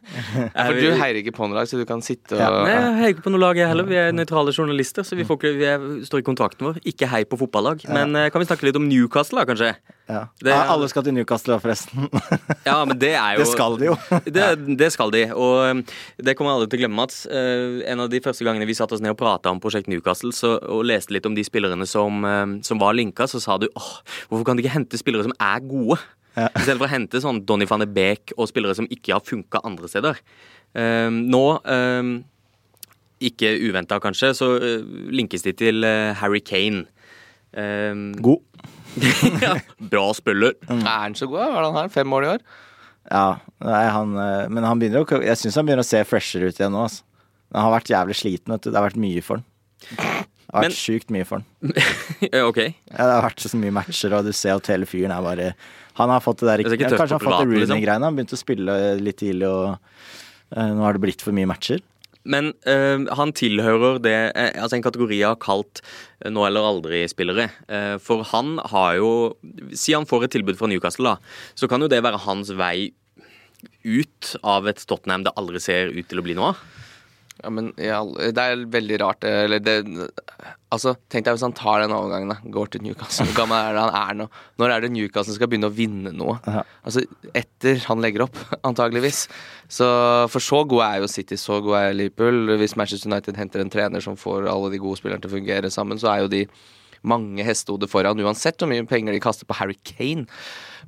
<laughs> for du heier ikke på noe lag, så du kan sitte og Ja, Nei, jeg heier ikke på noe lag, jeg heller. Vi er nøytrale journalister, så vi, får ikke, vi er, står i kontrakten vår. Ikke hei på fotballag. Men eh, kan vi snakke litt om Newcastle, da, kanskje? Ja. Det Ja, alle skal til Newcastle, forresten. <laughs> Ja, men det er jo Det skal de jo. <laughs> det, det skal de. Og um, det kommer alle til å glemme, Mats. Eh, en av de første gangene vi satte oss ned og prata om Prosjekt Newcastle så, og leste litt om de spillerne som, um, som var linka, så sa du åh, hvorfor kan de ikke hente spillere som er gode? Ja. I stedet for å hente sånn Donny van de Beek og spillere som ikke har funka andre steder. Um, nå um, ikke uventa kanskje, så uh, linkes de til uh, Harry Kane. Um, God. <laughs> ja, bra spiller. Er han så god? Hva er han her? Fem mål i år? Ja, nei, han, eh, men han begynner Jeg syns han begynner å se fresher ut igjen nå. Altså. Han har vært jævlig sliten, vet du. Det har vært mye for han. Det har vært sjukt mye for han. Eh, <laughs> OK. Ja, det har vært så mye matcher, og du ser at hele fyren er bare Han har fått det der er ikke Kanskje han har fått det privaten, liksom. Rooney-greiene. Han begynte å spille litt tidlig, og uh, nå har det blitt for mye matcher. Men uh, han tilhører det eh, Altså en kategori jeg har kalt eh, nå eller aldri-spillere. Eh, for han har jo Si han får et tilbud fra Newcastle, da. Så kan jo det være hans vei ut av et Tottenham det aldri ser ut til å bli noe av. Ja, men ja, det er veldig rart. Eller det Altså, tenk deg hvis han tar den overgangen, da. Går til Newcastle. Hvor gammel er det han er nå? Når er det Newcastle skal begynne å vinne noe? Aha. Altså, etter han legger opp, <laughs> antageligvis. Så For så god er jo City, så god er Liverpool. Hvis Manchester United henter en trener som får alle de gode spillerne til å fungere sammen, så er jo de mange hestehoder foran, uansett hvor mye penger de kaster på Harry Kane.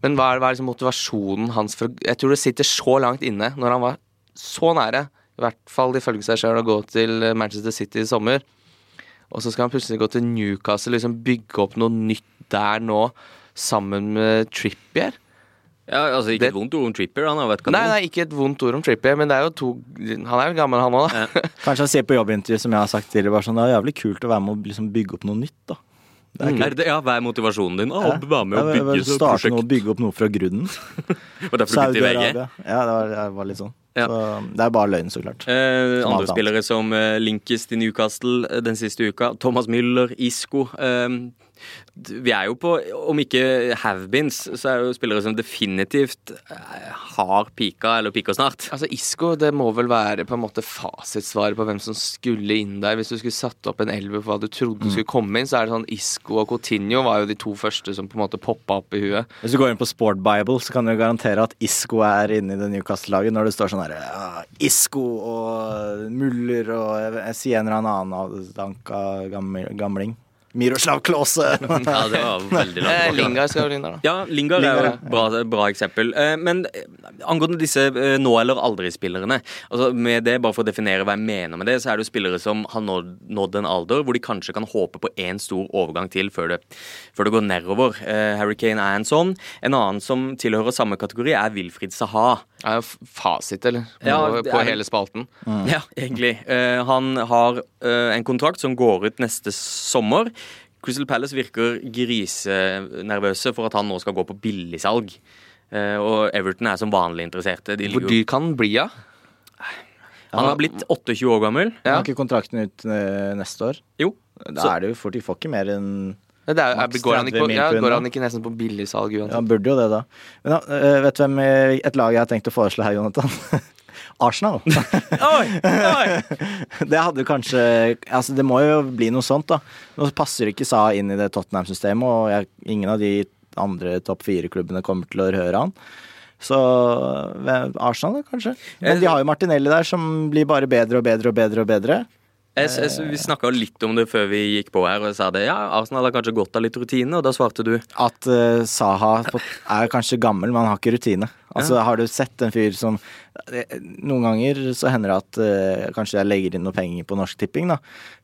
Men hva er, hva er liksom motivasjonen hans for Jeg tror det sitter så langt inne når han var så nære, i hvert fall ifølge seg sjøl, å gå til Manchester City i sommer. Og så skal han plutselig gå til Newcastle, liksom bygge opp noe nytt der nå, sammen med Trippier. Ja, altså Ikke Det- et vondt ord om Tripper, han har vært kanon. Nei, nei, ikke et vondt ord om Trippier, men det er jo to Han er jo gammel, han òg, da. <laughs> Kanskje han ser på jobbintervju, som jeg har sagt tidligere, bare sånn Det er jævlig kult å være med å liksom bygge opp noe nytt, da. Det er Er det, ja, Hva er motivasjonen din? Å, være med å bygge et Starte noe prosjekt. bygge opp noe fra grunnen. <laughs> Og derfor du begynte i VG. Ja, det var, det var litt sånn. Ja. Så det er bare løgn, så klart. Eh, andre spillere som eh, linkes til Newcastle eh, den siste uka. Thomas Müller, Isco. Eh, vi er jo på, om ikke have-beens, så er jo spillere som definitivt eh, har pika, eller piker snart. Altså Isco, det må vel være på en måte fasitsvaret på hvem som skulle inn der. Hvis du skulle satt opp en elver for hva du trodde Mm. skulle komme inn, så er det sånn Isco og Coutinho var jo de to første som på en måte poppa opp i huet. Hvis du går inn på Sport Bible, så kan du garantere at Isco er inne i det Newcastle-laget når det står sånn her ja, Isco og Muller og jeg, jeg sier en eller annen avdanka gaml- gamling. Miroslav Klause! Ja, det var <laughs> veldig Eh, langt bak. Lingard skal jo inn der, da. Ja, Lingard er jo et bra, bra eksempel. Eh, Men eh, angående disse eh, nå eller aldri-spillerne altså med det, Bare for å definere hva jeg mener med det, så er det jo spillere som har nådd, nådd en alder hvor de kanskje kan håpe på én stor overgang til før det, før det går nedover. Eh, Harry Kane er en sånn. En annen som tilhører samme kategori, er Wilfried Saha. Er jo fasit, eller? På, Ja, det på er- hele spalten. Ja, egentlig. Uh, han har uh, en kontrakt som går ut neste sommer. Crystal Palace virker grisenervøse for at han nå skal gå på billigsalg. Uh, og Everton er som vanlig interesserte. De Hvor dyr kan han bli, da? han har blitt 28 år gammel. Har ikke kontrakten ut neste år? Jo. Da Så- er det jo fort, de får ikke mer enn Ja, Det er, er, går, han ikke, 30 på- mil ja, går han ikke nesten på billigsalg Ja, han burde jo det, da. Men da, eh, vet du hvem eh, et lag jeg har tenkt å foreslå her, Jonathan? <laughs> Arsenal. <laughs> Oi, oi. <laughs> Det hadde kanskje Altså, det må jo bli noe sånt, da. Nå passer ikke Sa inn i det Tottenham-systemet, og jeg, ingen av de andre topp fire-klubbene kommer til å høre han. Så eh, Arsenal, kanskje. Men de har jo Martinelli der, som blir bare bedre og bedre og bedre og bedre. Jeg, jeg, vi snakka litt om det før vi gikk på her, og jeg sa det. Ja, Arsenal har kanskje godt av litt rutine, og da svarte du At uh, Saha er kanskje gammel, men han har ikke rutine. Altså, Har du sett en fyr som eh, Noen ganger så hender det at uh, kanskje jeg legger inn noe penger på Norsk Tipping, da.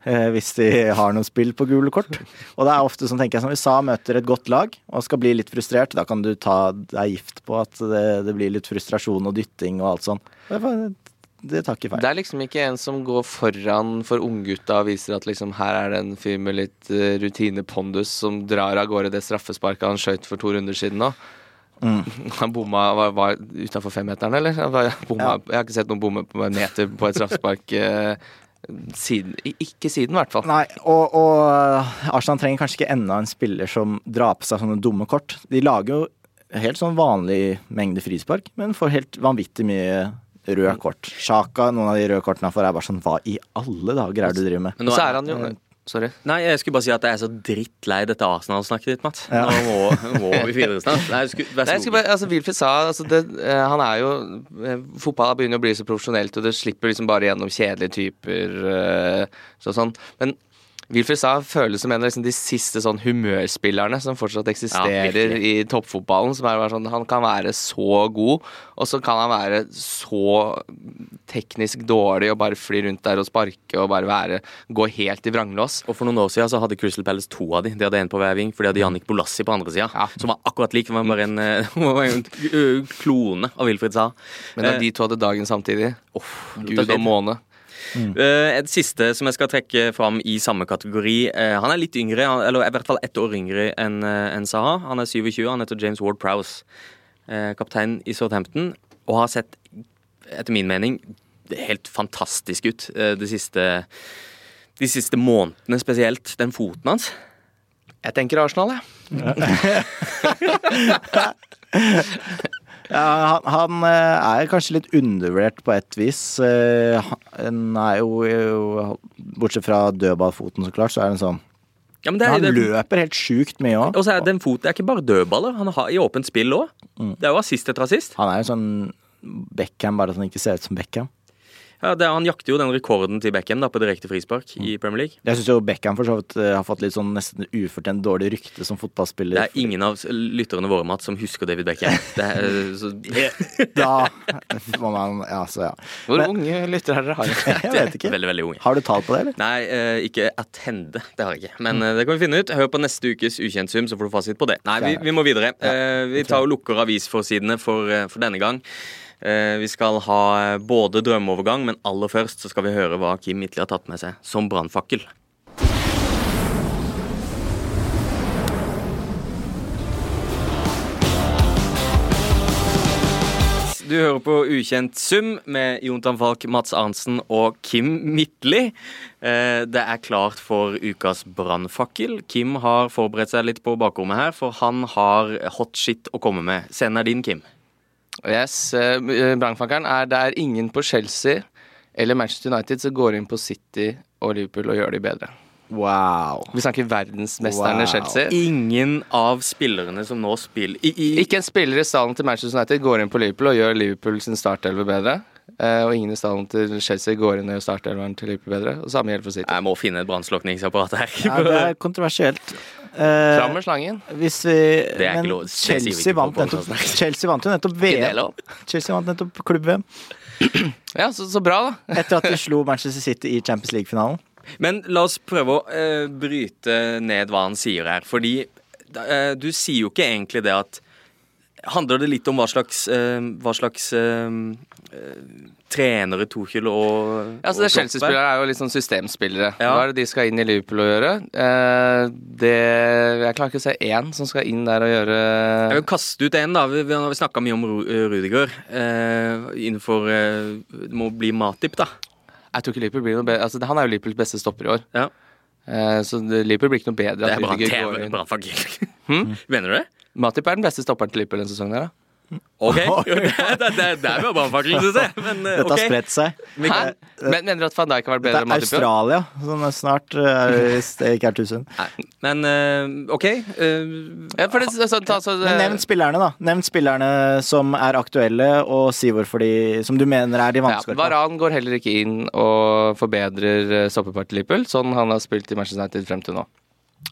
Uh, hvis de har noen spill på gule kort. Og det er ofte sånn, tenker jeg, som hvis Sa møter et godt lag og skal bli litt frustrert, da kan du ta deg gift på at det, det blir litt frustrasjon og dytting og alt sånn. Det, tar ikke feil. Det er liksom ikke en som går foran for unggutta og viser at liksom her er det en fyr med litt uh, rutinepondus som drar av gårde det straffesparket han skøyt for to runder siden nå. Mm. Han bomma var, var utafor femmeteren, eller? Var, bomma, Ja. Jeg har ikke sett noen bomme på en meter på et straffespark eh, siden. Ikke siden, i hvert fall. Nei, og, og uh, Arsenal trenger kanskje ikke enda en spiller som drar på seg sånne dumme kort. De lager jo helt sånn vanlig mengde frispark, men får helt vanvittig mye røde kort. Sjaka, noen av de røde kortene han får, er bare sånn Hva i alle dager er det du driver med? Men nå så er han jo Sorry. Nei, jeg skulle bare si at jeg er så drittlei dette Arsenal-snakket ditt, Matt. Ja. Nå må, må vi <laughs> videre snart. Nei, skulle, vær Nei, så god. bare, altså Wilfred sa altså det, eh, Han er jo eh, Fotball begynner å bli så profesjonelt, og det slipper liksom bare gjennom kjedelige typer. eh, så sånn. Men Wilfred sa føles som en av liksom de siste sånn humørspillerne som fortsatt eksisterer ja, i toppfotballen. Som er bare sånn, Han kan være så god, og så kan han være så teknisk dårlig og bare fly rundt der og sparke og bare være gå helt i vranglås. Og For noen år siden så hadde Crystal Palace to av de. De hadde en på hver ving, for de hadde Jannik Bolassi på andre sida. Ja. Som var akkurat lik. Var bare en, eh, <laughs> var en eh, klone av Wilfred Sa. Men da de to hadde dagen samtidig oh, Gud og måne. Eh, et siste som jeg skal trekke fram i samme kategori. eh, han er litt yngre, eller i hvert fall ett år yngre enn eh, Saha. Han er 27, han heter James Ward Prowse. Eh, kaptein i Southampton. Og har sett, etter min mening, helt fantastisk ut de siste de siste månedene spesielt. Den foten hans. Jeg tenker Arsenal, jeg. Ja, <laughs> <laughs> <laughs> han, han eh, er kanskje litt undervurdert på et vis. Eh, Han er jo, Bortsett fra dødballfoten, så klart, så er han sånn Ja, er, Han det, løper helt sjukt mye òg. og så er den foten er ikke bare dødballer. Han har i åpent spill òg. Det er jo assist etter assist. Han er jo sånn Beckham, bare at han ikke ser ut som Beckham. Ja, det, han jakter jo den rekorden til Beckham da, på direkte frispark i Premier League. Jeg syns jo Beckham for så vidt eh, har fått litt sånn nesten ufortjent dårlig rykte som fotballspiller. Det er ingen av lytterne våre Matt, som husker David Beckham. <laughs> Det er, eh, så, Da må man Ja, så ja. Hvor Men- unge lyttere har dere har? <laughs> <laughs> Jeg vet ikke. veldig, veldig unge. Har du tall på det, eller? Nei, eh, ikke attende. Det har jeg ikke. Men mm. det kan vi finne ut. Hør på neste ukes ukjent sum, så får du fasit på det. Nei, vi, vi må videre. Ja. vi tar og lukker avisforsidene for, for denne gang. Eh, vi skal ha eh, både drømmeovergang, men aller først så skal vi høre hva Kim Midtli har tatt med seg som brannfakkel. Du hører på Ukjent sum med Jontan Falk, Mats Arntzen og Kim Midtli. Eh, Det er klart for ukas brannfakkel. Kim har forberedt seg litt på bakrommet her, for han har hot shit å komme med. Scenen er din, Kim. Yes, Brannfakkeren er det er ingen på Chelsea eller Manchester United som går inn på City og Liverpool og gjør de bedre. Wow. Vi snakker verdensmesterne Wow. Chelsea. Ingen av spillerne som nå spiller i, i, Ikke en spiller i stallen til Manchester United går inn på Liverpool og gjør Liverpool sin startelver bedre. Uh, og ingen i stallen til Chelsea går inn og gjør startelveren til Liverpool bedre. Og samme gjelder for City. Jeg må finne et brannslukningsapparat her. Ja, det er <laughs> kontroversielt. Eh, Fram med slangen. hvis vi Det er ikke Men lov. Det sier vi ikke Chelsea på vant nettopp podcasten. Chelsea vant jo nettopp Ikke det VM. lov? Chelsea vant nettopp klubb-VM <clears throat> Ja, så, så bra, da. <laughs> etter at de slo Manchester City i Champions League-finalen. Men la oss prøve å eh, bryte ned hva han sier her. Fordi eh, du sier jo ikke egentlig det at Handler det litt om hva slags, eh, hva slags eh, eh, trenere Tuchel og Ja, altså det er? Chelsea-spillere er jo litt sånn systemspillere. Ja. Hva er det de skal inn i Liverpool og gjøre? Eh, det Jeg klarer ikke å se én som skal inn der og gjøre Jeg vil kaste ut en, da. Vi, vi har snakka mye om Ru Rudiger. Eh, innenfor eh, Det må bli Matip, da. Jeg tror ikke Liverpool blir noe bedre. Altså, han er jo Liverpools beste stopper i år. Ja. Eh, så Liverpool blir ikke noe bedre. Det er bra TV. inn. hmm? Hm? Mener du det? Matip er den beste stopperen til Liverpool denne sesongen. her, da. OK. Det, det, det, det er jo brannfakkel, syns jeg. <laughs> Men eh, Dette har spredt seg. Hæ? Men, mener du at van Dijk har vært bedre er enn Matip? Det er Australia. Sånn snart eh, er hvis det ikke er tusen. Men eh, OK. eh, Ja, for det, så, ta, så, Men nevn spillerne, da. Nevn spillerne som er aktuelle, og si hvorfor de Som du mener er de ja. Varan går heller ikke inn og forbedrer stoppepartiet Liverpool, sånn han har spilt i Manchester United frem til nå.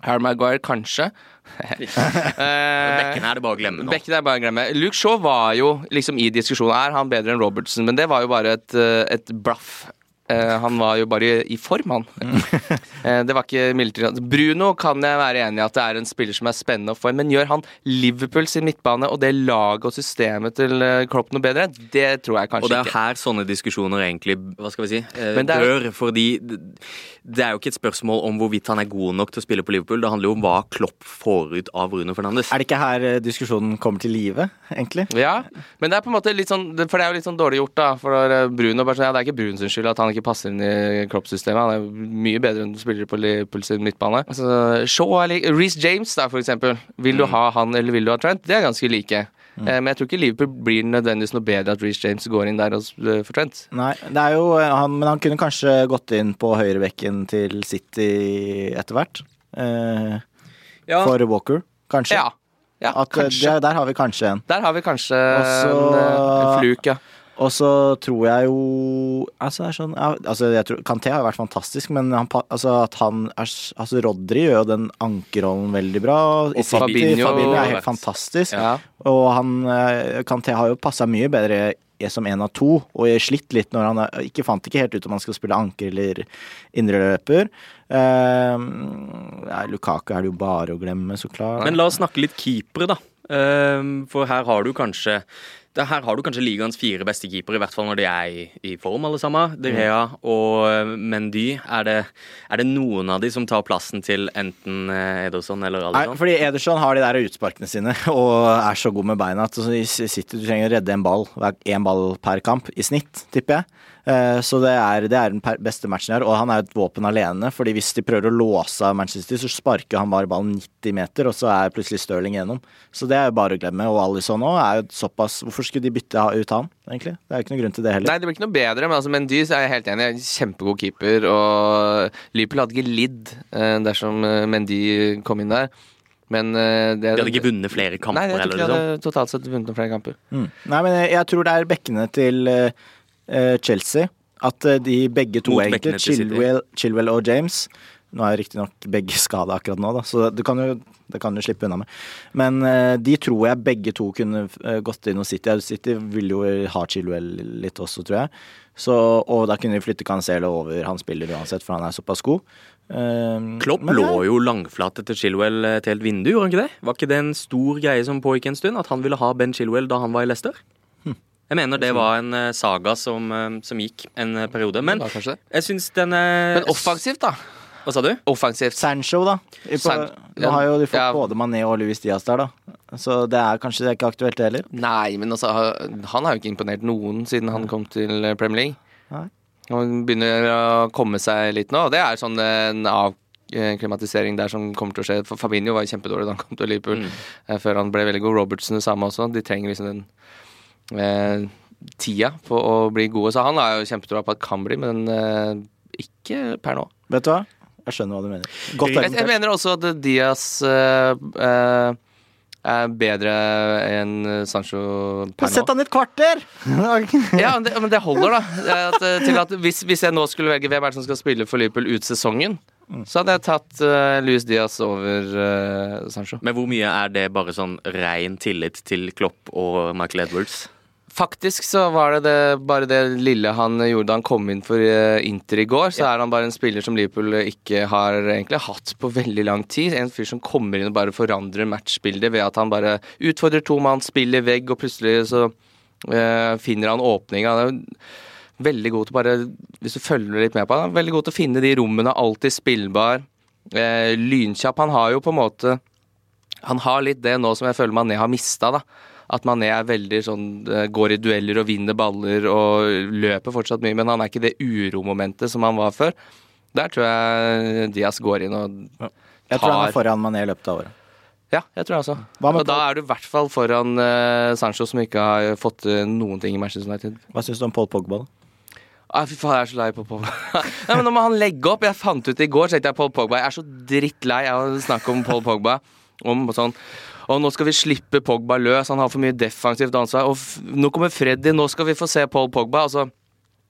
Harry Maguire kanskje. <laughs> Bekken er det bare å glemme nå. Bekken er bare å glemme. Luke Shaw var jo liksom i diskusjonen Er han bedre enn Robertson, men det var jo bare et, eh, et bluff. Eh, han var jo bare i, form, han. <laughs> Eh, det var ikke midlertidig. Bruno kan jeg være enig i at det er en spiller som er spennende å få inn, men gjør han Liverpool sin midtbane og det laget og systemet til eh, Klopp noe bedre? Det tror jeg kanskje ikke. Og det er ikke. her sånne diskusjoner egentlig hva skal vi si, eh, er dør. Fordi det er jo ikke et spørsmål om hvorvidt han er god nok til å spille på Liverpool. Det handler jo om hva Klopp får ut av Bruno Fernandes. Er det ikke her diskusjonen kommer til live, egentlig? Ja, men det er på en måte litt sånn For det er jo litt sånn dårlig gjort, da. For Bruno bare sånn, ja, Det er ikke Bruno sin skyld at han ikke passer inn i kroppssystemet. Han er mye bedre enn spillere på Liverpool sin midtbane. Altså, Shaw er lik Reece James, da, for eksempel. Vil du ha han, eller vil du ha Trent? Det er ganske like. Mm. Men jeg tror ikke Liverpool blir nødvendigvis noe bedre at Reece James går inn der og, eh, for Trent. Nei, det er jo eh, han, Men han kunne kanskje gått inn på høyrebekken til City etter hvert. Eh, Ja, For Walker, kanskje. Ja. ja eh, kanskje. der, der har vi kanskje en. Der har vi kanskje Også- en, eh, en fluk, ja. Og så tror jeg jo Altså, det er sånn ja, altså jeg tror, Kanté har vært fantastisk, men han, altså, at han er Altså, Rodri gjør jo den ankerrollen veldig bra. Og, Fabinho- Fabinho er helt fantastisk. ja. Og han eh, Kanté har jo passa mye bedre som en av to, og jeg slitt litt når han er- ikke fant ikke helt ut om han skal spille anker eller indreløper. Uh, Lukaku er det jo bare å glemme, så klart. Men la oss snakke litt keepere, da. Uh, for her har du kanskje det her har du kanskje ligaens fire beste keepere, i hvert fall når de er i, i form, alle sammen. De Rea og eh, Mendy. Er det, er det noen av de som tar plassen til enten eh, Ederson eller Nei, fordi Ederson har de der utsparkene sine <laughs> og er så god med beina at City du trenger å redde en ball én ball per kamp i snitt, tipper jeg. Eh, Så det er, det er den beste matchen her, og han er et våpen alene. fordi hvis de prøver å låse av Manchester City, så sparker han bare ballen 90 meter, og så er plutselig Stirling gjennom. Så det er jo bare å glemme. Og Alison òg er jo såpass Hvorfor skulle de bytte ut han, egentlig? Det er jo ikke noen grunn til det heller. Nei, det blir ikke noe bedre, men altså Mendy så er jeg helt enig. Kjempegod keeper. Og Liverpool hadde ikke lidd eh, dersom eh, Mendy kom inn der. Men eh, det, De hadde ikke vunnet flere kamper Nei, jeg tror ikke de liksom. hadde totalt sett vunnet flere kamper. Mm. Nei, men jeg, jeg tror det er bekkene til eh, Chelsea. At de begge to, Mot egentlig. Chilwell, Chilwell og James Nå er riktignok begge skada akkurat nå, da, så det kan jo, det kan du slippe unna med. Men eh, de tror jeg begge to kunne eh, gått inn hos City. City vil jo ha Chilwell litt også, tror jeg. Så, og da kunne de flytte Cancelo over. Han spiller uansett, for han er såpass god. Eh, Klopp men lå jo langflat etter Chilwell et helt vindu, gjorde han ikke det? Var ikke det en stor greie som pågikk en stund? At han ville ha Ben Chilwell da han var i Leicester? Hm. Jeg mener det var en eh, saga som, eh, som gikk en eh, periode. Men jeg syns den eh, Men offensivt, da. Hva sa du? Offensivt. Sancho, da. På, San- nå har jo de fått ja. både Mané og Luis Diaz der, da. Så det er kanskje det er ikke aktuelt, det heller. Nei, men altså, han har jo ikke imponert noen siden han kom til eh, Premier League. Nei. Han begynner å komme seg litt nå, og det er sånn en avklimatisering der som kommer til å skje. For Fabinho var jo kjempedårlig da han kom til Liverpool, Mm. eh, før han ble veldig god. Robertson det samme også. De trenger liksom den eh, tida på å bli gode. Så han har jo kjempetroa på at kan bli, men eh, ikke per nå. Vet du hva? Jeg skjønner hva du mener. Godt Jeg, jeg mener også at Diaz uh, uh, er bedre enn Sancho per nå. Sett han i et kvarter! <laughs> Ja, men det, men det holder, da. At, eh, til at hvis, hvis jeg nå skulle velge hvem er det som skal spille for Liverpool ut sesongen, så hadde jeg tatt uh, Luis Diaz over uh, Sancho. Men hvor mye er det bare sånn rein tillit til Klopp og Michael Edwards? Faktisk så var det, det bare det lille han gjorde da han kom inn for eh, Inter i går. Så er han bare en spiller som Liverpool ikke har egentlig hatt på veldig lang tid. En fyr som kommer inn og bare forandrer matchbildet ved at han bare utfordrer to mann, spiller vegg, og plutselig så eh, finner han åpninga. Veldig god til bare Hvis du følger litt med på han, veldig god til å finne de rommene, alltid spillbar. Eh, lynkjapp. Han har jo på en måte Han har litt det nå som jeg føler Mané har mista, da. At Mané er veldig sånn eh, går i dueller og vinner baller og løper fortsatt mye, men han er ikke det uromomentet som han var før. Der tror jeg Diaz går inn og tar Jeg tror han er foran Mané i løpet av året. Ja, jeg tror det også. Hva med Og da er du i hvert fall foran uh, Sancho, som ikke har fått til noen ting i Manchester United. Hva syns du om Paul Pogba? da? Ah, fy faen, jeg er så lei på Pogba. <laughs> Nei, men Nå må han legge opp. Jeg fant ut i går, så tenkte jeg Paul Pogba. Jeg er så drittlei av å snakke om Paul Pogba. Om sånn og nå skal vi slippe Pogba løs, han har for mye defensivt ansvar. Og nå kommer Freddy, nå skal vi få se Paul Pogba. Og så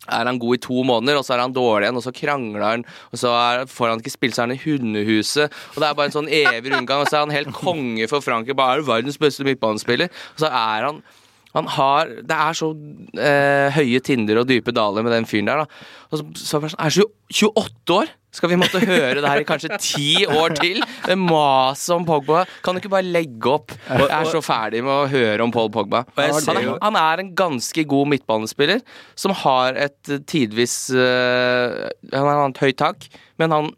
er han god i to måneder, og så er han dårlig igjen, og så krangler han. Og så er, får han ikke spille, seg han i hundehuset. Og det er bare en sånn evig rundgang. Og så er han helt konge for Frankrike. Bare er verdens beste midtbanespiller. Og så er han han har Det er så eh, høye tinder og dype daler med den fyren der, da. Og så, så er sånn, er så 28 år! Skal vi måtte høre det her i kanskje ti år til? Det maset om Pogba. Kan du ikke bare legge opp? Jeg er så ferdig med å høre om Paul Pogba. Han er, han er en ganske god midtbanespiller som har et tidvis uh, Han har et høyt tak, men han,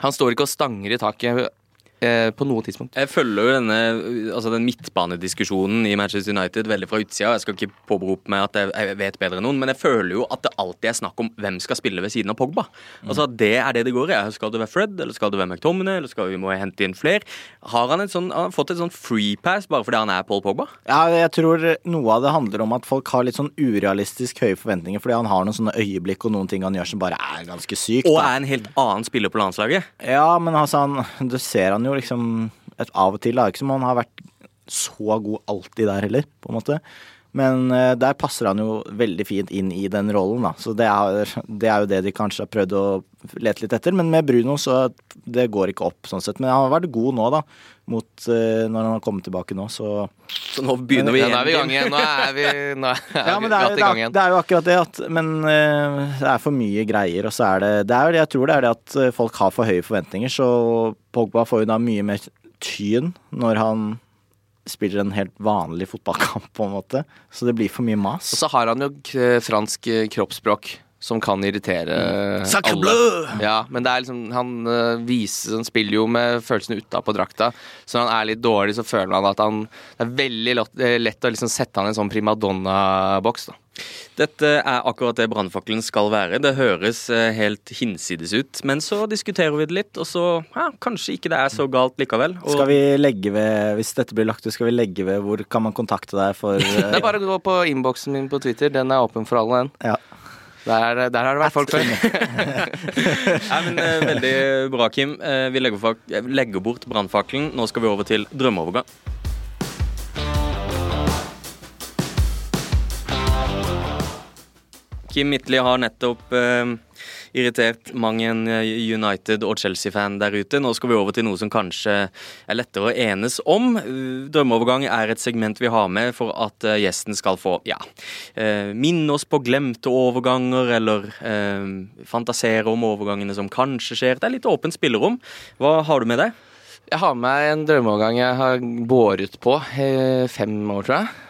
han står ikke og stanger i taket eh, på noe tidspunkt. Jeg følger jo denne, altså den midtbanediskusjonen i Manchester United veldig fra utsida. Jeg skal ikke påberope meg at jeg, jeg vet bedre enn noen, men jeg føler jo at det alltid er snakk om hvem skal spille ved siden av Pogba. Altså at Det er det det går i. Skal det være Fred, eller skal det være McTominay, eller skal vi må hente inn flere? Har han, et sånn, har han fått et sånn free pass bare fordi han er Paul Pogba? Ja, jeg tror noe av det handler om at folk har litt sånn urealistisk høye forventninger, fordi han har noen sånne øyeblikk og noen ting han gjør som bare er ganske sykt. Og er en helt annen spiller på landslaget. Ja, men altså, han, du ser han jo liksom et, av og til. Det er ikke som om han har vært så god alltid der heller, på en måte. Men eh, der passer han jo veldig fint inn i den rollen, da. Så det er, det er jo det de kanskje har prøvd å lete litt etter. Men med Bruno så det går ikke opp, sånn sett. Men han har vært god nå, da. Mot, eh, når han har kommet tilbake nå, så Så nå begynner vi Ja, nå er vi i gang igjen. igjen. Nå er vi, nå er Ja, men det er, glatt i gang igjen. det er jo akkurat det at Men eh, det er for mye greier, og så er det, det er, jo det Jeg tror det er det at folk har for høye forventninger, så Pogba får jo da mye mer tyn når han spiller en helt vanlig fotballkamp, på en måte. Så det blir for mye mas. Og så har han jo fransk kroppsspråk som kan irritere Sacre alle. bleu! Ja, men det er liksom Han øh, viser Han spiller jo med følelsene utapå drakta. Så når han er litt dårlig, så føler man at han Det er veldig lett, eh, lett å liksom sette han i en sånn primadonna-boks, da. Dette er akkurat det brannfakkelen skal være. Det høres eh, helt hinsides ut, men så diskuterer vi det litt, og så ja, kanskje ikke det er så galt likevel. Og Skal vi legge ved, Hvis dette blir lagt ut, skal vi legge ved hvor kan man kontakte deg for <laughs> Det er bare å gå på innboksen min på Twitter. Den er åpen for alle, den. Ja. Der, der har det vært folk før. <laughs> Nei, eh, Veldig bra, Kim. Eh, vi legger, eh, legger bort brannfakkelen. Nå skal vi over til drømmeovergang. Kim Midtli har nettopp eh, irritert mang en eh, United- og Chelsea-fan der ute. Nå skal vi over til noe som kanskje er lettere å enes om. Eh, Drømmeovergang er et segment vi har med for at eh, gjesten skal få ja, minne oss på glemte overganger, eller eh, fantasere om overgangene som kanskje skjer. Det er litt åpent spillerom. Hva har du med deg? Jeg har med en drømmeovergang jeg har båret på i fem år, tror jeg.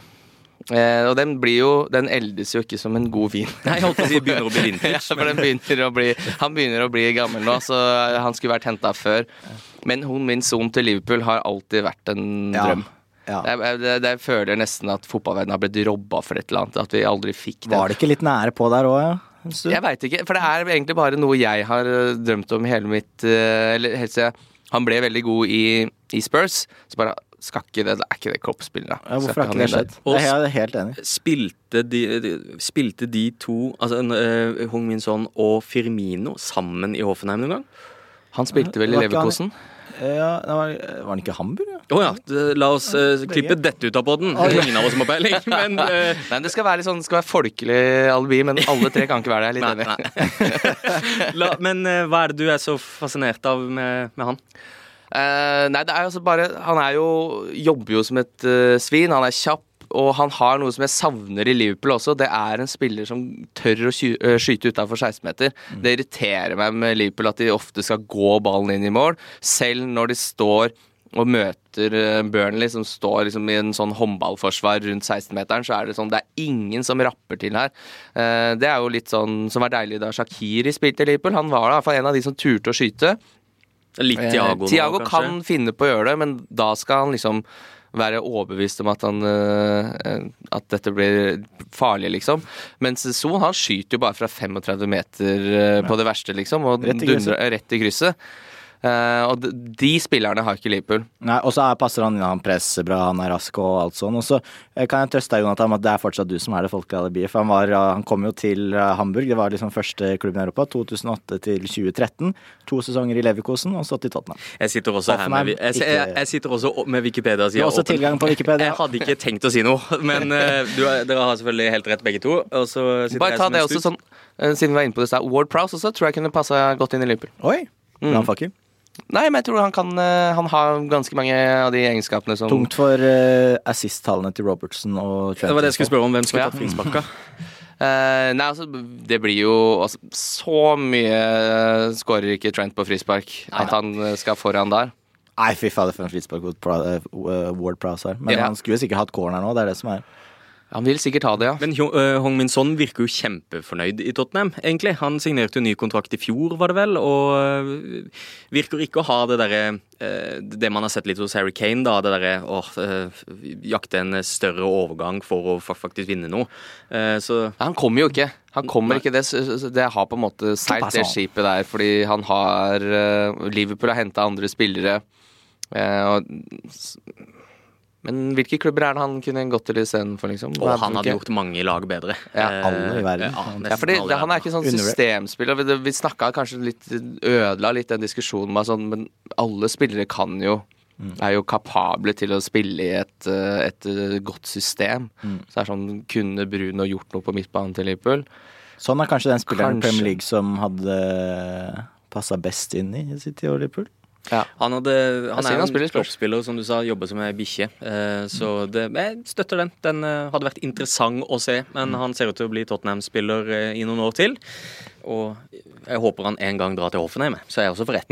Eh, og den blir jo Den eldes jo ikke som en god vin. Nei, holdt på å si begynner å bli vintage. <laughs> Ja, for den begynner å bli, han begynner å bli gammel nå, så han skulle vært henta før. Men Hun Min Son til Liverpool har alltid vært en Ja. drøm. Ja. Jeg, jeg, jeg, føler nesten at fotballverdenen har blitt robba for et eller annet. At vi aldri fikk det. Var det ikke litt nære på der òg, ja? Jeg veit ikke, for det er egentlig bare noe jeg har øh, drømt om hele mitt øh, Eller helt siden han ble veldig god i, i Spurs. Så bare skal ikke det, det er ikke det kroppsspillet. da. Ja, hvorfor har ikke det skjedd? Og? Jeg er helt- enig. Spilte de, de, spilte de to, altså uh, Hong Min Son og Firmino, sammen i Hoffenheim noen gang? Han spilte vel i Var Leverkosen? Ja, det var, var han ikke i Hamburg? Ja? Oh, ja. La oss uh, klippe dette ut av poden. Ingen av oss som har peiling. <laughs> Men uh... Nei, det skal være litt sånn, det skal være folkelig alibi, men alle tre kan ikke være det. Jeg er litt Nei, enig. <laughs> la, men uh, hva er det du er så fascinert av med, med han? Eh, nei, det er altså bare Han er jo jobber jo som et uh, svin. Han er kjapp, og han har noe som jeg savner i Liverpool også. Det er en spiller som tør å eh, skyte utafor 16-meter. Det irriterer meg med Liverpool at de ofte skal gå ballen inn i mål, selv når de står og møter Burnley, som står liksom i en sånn håndballforsvar rundt 16-meteren, så er det sånn Det er ingen som rapper til her. Det er jo litt sånn som var deilig da Shakiri spilte i Liverpool. Han var da fall en av de som turte å skyte. Litt Eh, Tiago nå, Thiago kanskje? kan finne på å gjøre det, men da skal han liksom være overbevist om at han eh, At dette blir farlig, liksom. Mens Son han skyter jo bare fra 35 meter eh, på det verste, liksom, og Rett i krysset. dundrer rett i krysset. Eh, og de, de spillerne har ikke Liverpool. Nei, og så er- passer han inn, han presser bra, han er rask og alt sånn. Og så eh, kan jeg trøste deg, Jonathan, med at det er fortsatt du som er det folkealibiet. For han, var, han kom jo til eh, Hamburg, det var liksom første klubben i Europa, 2008 til 2013. To sesonger i Leverkosen og stått i Tottenham. Jeg sitter også her med, jeg, jeg, jeg sitter også med Wikipedia. Du har også tilgang på Wikipedia. Jeg hadde ikke tenkt å si noe, <laughs> men du, er- dere har selvfølgelig helt rett, begge to. Og så Bare ta det også sånn, siden vi var inne på det, Ward Prowse også tror jeg kunne passa godt inn i Liverpool. Oi! Mm. Nei, men jeg tror han kan eh, Han har ganske mange av de egenskapene som Tungt for uh, assist-tallene til Robertson og Trent. Det var det jeg skulle spørre om. Hvem skulle Ja. tatt frisparka? Uh, <laughs> nei, altså, det blir jo altså, Så mye uh, skårer ikke Trent på frispark at han skal foran der. Nei, fy fader, for en frispark Ward Prowse her. Men Ja. han skulle jo sikkert hatt corner nå, det er det som er. Han vil sikkert ha det, ja. Men Hong eh, Min Son virker jo kjempefornøyd i Tottenham, egentlig. Han signerte jo ny kontrakt i fjor, var det vel, og eh, virker ikke å ha det derre eh, Det man har sett litt hos Harry Kane, da. Det derre å jakte en større overgang for å faktisk vinne noe. Eh, Så Han kommer jo ikke. Han kommer ikke det, det har på en måte seilt det skipet der, fordi han har Liverpool har henta andre spillere. eh, og, men hvilke klubber er det han kunne gått til istedenfor, liksom? Og han hadde gjort mange lag bedre. Ja, Eh, alle i verden. Ja, Ja, fordi Han er ikke sånn systemspiller. Vi, vi snakka kanskje litt Ødela litt den diskusjonen med sånn, men alle spillere kan jo Er jo kapable til å spille i et, eh, et eh, godt system. Så det er sånn Kunne Bruno gjort noe på midtbanen til Liverpool? Sånn er kanskje den spilleren i Kanskje. Premier League som hadde passa best inn i City og Liverpool. Ja. Han, hadde, han er jo en toppspiller, som du sa, jobber som ei bikkje. Eh, så det, jeg støtter den. Den eh, hadde vært interessant å se, men Mm. han ser ut til å bli Tottenham-spiller eh, i noen år til. Og jeg håper han en gang drar til Hoffenheim, så er jeg også for rett.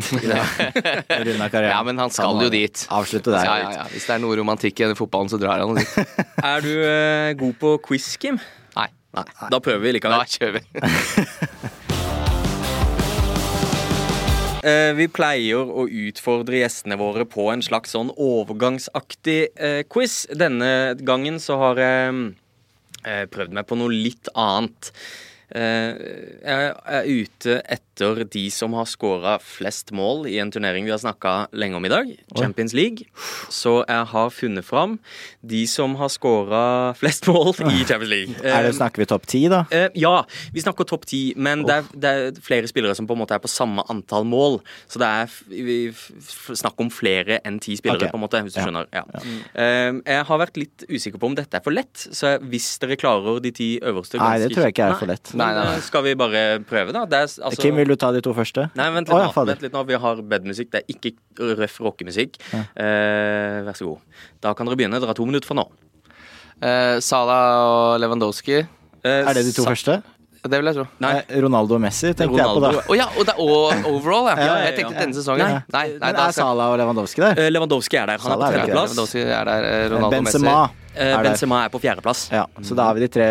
<laughs> Ja, men han skal jo dit. Avslutte der. Ja, ja, ja. Hvis det er noe romantikk i fotballen, så drar han dit. <laughs> er du eh, god på quiz, Kim? Nei. Nei. Da prøver vi likevel. Da kjører vi. <laughs> Eh, vi pleier å utfordre gjestene våre på en slags sånn overgangsaktig eh, quiz. Denne gangen så har jeg eh, prøvd meg på noe litt annet. Jeg er ute etter de som har skåra flest mål i en turnering vi har snakka lenge om i dag, Champions League. Så jeg har funnet fram de som har skåra flest mål i <laughs> Champions League. Er det, Eh, snakker vi topp ti, da? Eh, ja, vi snakker topp ti, men det er, det er flere spillere som på en måte er på samme antall mål. Så det er snakk om flere enn ti spillere, okay. på en måte, hvis du Ja. skjønner. Ja. Eh, jeg har vært litt usikker på om dette er for lett, så hvis dere klarer de ti øverste Nei, det tror jeg ikke er for lett. Nei, nei, nei. eh, skal vi bare prøve, da? Det er, altså, Kim, vil du ta de to første? Nei, vent litt, litt, ja, nå. vent litt nå. Vi har bedmusikk. Det er ikke røff rockemusikk. Eh, vær så god. Da kan dere begynne. Dere har to minutter fra nå. Eh, Sala og Lewandowski. Eh, Er det de to sa- første? Det vil jeg tro. Nei. Eh, Ronaldo og Messi, tenkte jeg på da. Oh, ja, og, det, og overall, ja. Ja, ja, Jeg tenkte denne sesongen. Nei. Nei, nei, Men er skal- Sala og Lewandowski der? Eh, Lewandowski er der. Han Sala er på tredjeplass. Lewandowski er der. eh, Ronaldo Messi. Benzema Eh, er. Benzema er på fjerdeplass. Ja, så da har vi de tre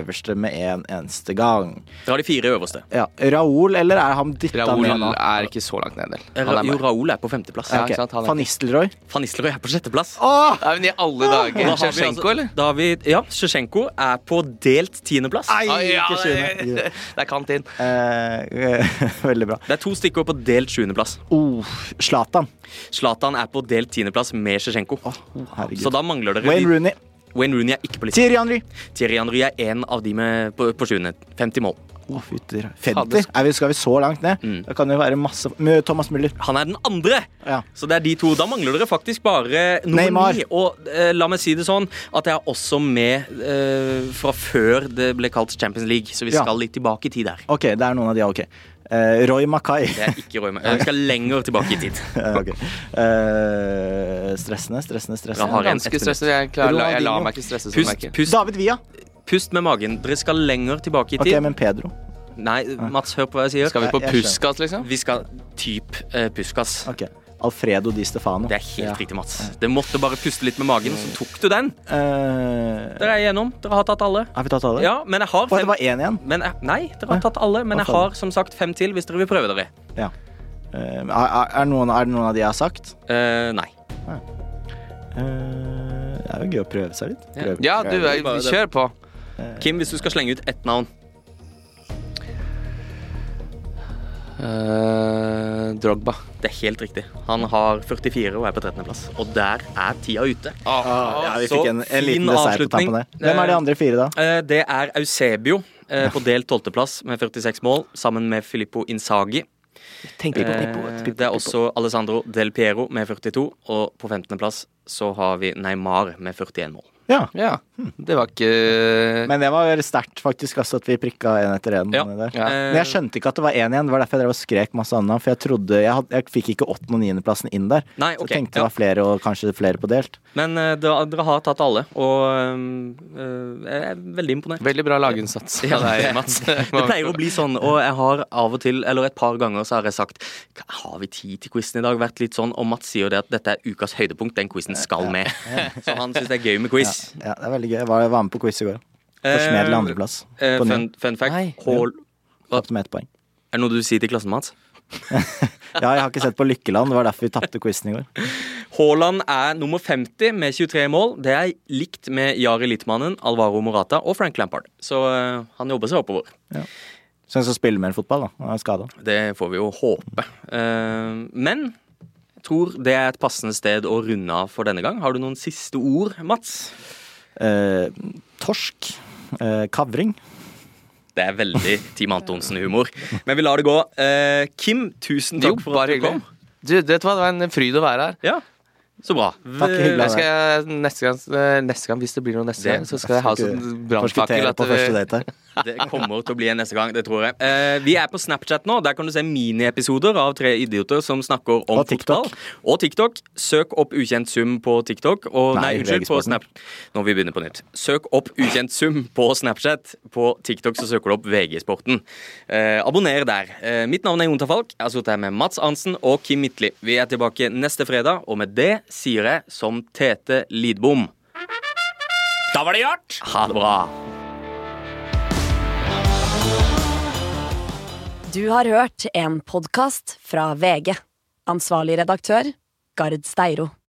øverste med en eneste gang. Dere har de fire øverste. Ja, Raoul, eller er han dytta Raoul ned nå? er ikke så langt ned. Eh, er jo. Raoul er på femteplass. Ja, Ok, ikke sant, er Van Nistelrooy? Van Nistelrooy er på sjetteplass. Åh! Nei, men i alle dager. Da vi Sjevtsjenko, altså- eller? Da har vi, ja, Sjevtsjenko er på delt tiendeplass. Nei, Ah, ja, ikke sjuende. <laughs> det, er kant inn. Eh, <laughs> veldig bra. Det er to stikkord på delt sjuendeplass. Oh, Slatan Slatan er på delt tiendeplass med Sjevtsjenko. Herregud. Så da mangler dere Wayne Rooney. Wayne Rooney er ikke på listen. Thierry Henry. Thierry Henry er en av de med på, på sjuende. 50 mål. Å, fytter. 50? Er vi, skal vi så langt ned? Mm. Det kan jo være masse Med Thomas Müller. Han er den andre! Ja. Så det er de to. Da mangler dere faktisk bare nummer ni. Og eh, la meg si det sånn at jeg er også med eh, fra før det ble kalt Champions League, så vi Ja. skal litt tilbake i tid der. OK, det er noen av de, ok. Eh, Roy Mackay. Det er ikke Roy Mackay. Jeg skal lenger tilbake i tid. <laughs> ok. uh, stressende, stressende, stressende. har jeg en Ganske stressende. Jeg, klarer, jeg lar meg ikke stresse Pust, pust, David Via. pust med magen. Dere skal lenger tilbake i tid. Ok, men Pedro. Nei, Mats, hør på hva jeg sier. Skal vi på jeg. Puskas, liksom? Vi skal typ uh, Puskas. Ok. Alfredo Di Stefano. Det er helt Ja. riktig, Mats. Det måtte bare puste litt med magen, så tok du den. Uh, Dere er igjennom. Dere har tatt alle. har vi tatt alle? Ja, men jeg har Å, det var én igjen? men jeg, Nei, dere har tatt alle, men jeg har som sagt fem til hvis dere vil prøve dere. Ja. Uh, er, noen, er det noen av de jeg har sagt? Uh, nei. Eh, det er jo gøy å prøve seg litt. Ja. Prøve- Ja, du, vi kjører kjør på. Kim, hvis du skal slenge ut ett navn. Eh, Drogba. Det er helt riktig. Han har 44 og er på 13.-plass. Og der er tida ute. Ja, vi fikk en, en liten fin dessert på tampen avslutning. der. Hvem er de andre fire, da? Eh, Det er Eusebio eh, på delt 12.-plass med 46 mål, sammen med Filippo Insagi. Tenk Eh, Det er også Alessandro Del Piero med 42, og på 15.-plass så har vi Neymar med 41 mål. Ja. Ja, <laughs> det var ikke Men det var sterkt, faktisk, altså, at vi prikka én etter én. Ja. Ja. Men jeg skjønte ikke at det var én igjen. Det var derfor jeg drev og skrek masse annet. For jeg trodde Jeg, had, jeg fikk ikke åttende- og niendeplassen inn der. Nei, Så jeg tenkte det var flere, og kanskje flere på delt. Men uh, dere, har tatt alle, og uh, jeg er veldig imponert. Veldig bra laginnsats Ja, det- Mats. <laughs> Det pleier å bli sånn, og jeg har av og til, eller et par ganger, så har jeg sagt Har vi tid til quizen i dag? Vært litt sånn, Og Mats sier jo det at dette er ukas høydepunkt. Den quizen skal med. <laughs> Så han syns det er gøy med quiz. Ja, det er veldig gøy. Jeg var, var med på quiz i går. Forsmedelig andreplass. Eh, På fun, fun fact. Nei. Hall, Tapte med ett poeng. er det noe du sier til klassen, Mats? <laughs> Ja, jeg har ikke sett på Lykkeland. Det var derfor vi tapte quizen i går. Haaland er nummer 50 med 23 mål. Det er likt med Jari Littmannen, Alvaro Morata og Frank Lampard. Så uh, han jobber seg oppover. Så han skal spille mer fotball, da. Han er skada. Det får vi jo håpe. Uh, men jeg tror det er et passende sted å runde av for denne gang. Har du noen siste ord, Mats? Eh, torsk. Eh, kavring. Det er veldig Team Antonsen-humor. Men vi lar det gå. Eh, Kim, tusen Jo, takk for at du kom. Du, vet du hva, det var en fryd å være her. Ja, så bra. Takk, hyggelig. Skal neste, gang, eh, neste gang, hvis det blir noe neste Det- gang, så skal jeg ha sånn brannfakkel her. <laughs> Det kommer til å bli en neste gang, det tror jeg. Eh, vi er på Snapchat nå. Der kan du se miniepisoder av tre idioter som snakker om Og TikTok. fotball. Og TikTok. Søk opp Ukjent sum på TikTok. Og, nei, Nei, unnskyld, på. Snap... Nå må vi begynne på nytt. Søk opp Ukjent sum på Snapchat. På TikTok så søker du opp VG-sporten. Eh, abonner der. Eh, mitt navn er Jon Tafalk. Jeg har sittet her med Mats Arntzen og Kim Midtly. Vi er tilbake neste fredag, og med det sier jeg som Tete Lidbom Da var det gjort! ha det bra. Du har hørt en podkast fra VG. Ansvarlig redaktør, Gard Steiro.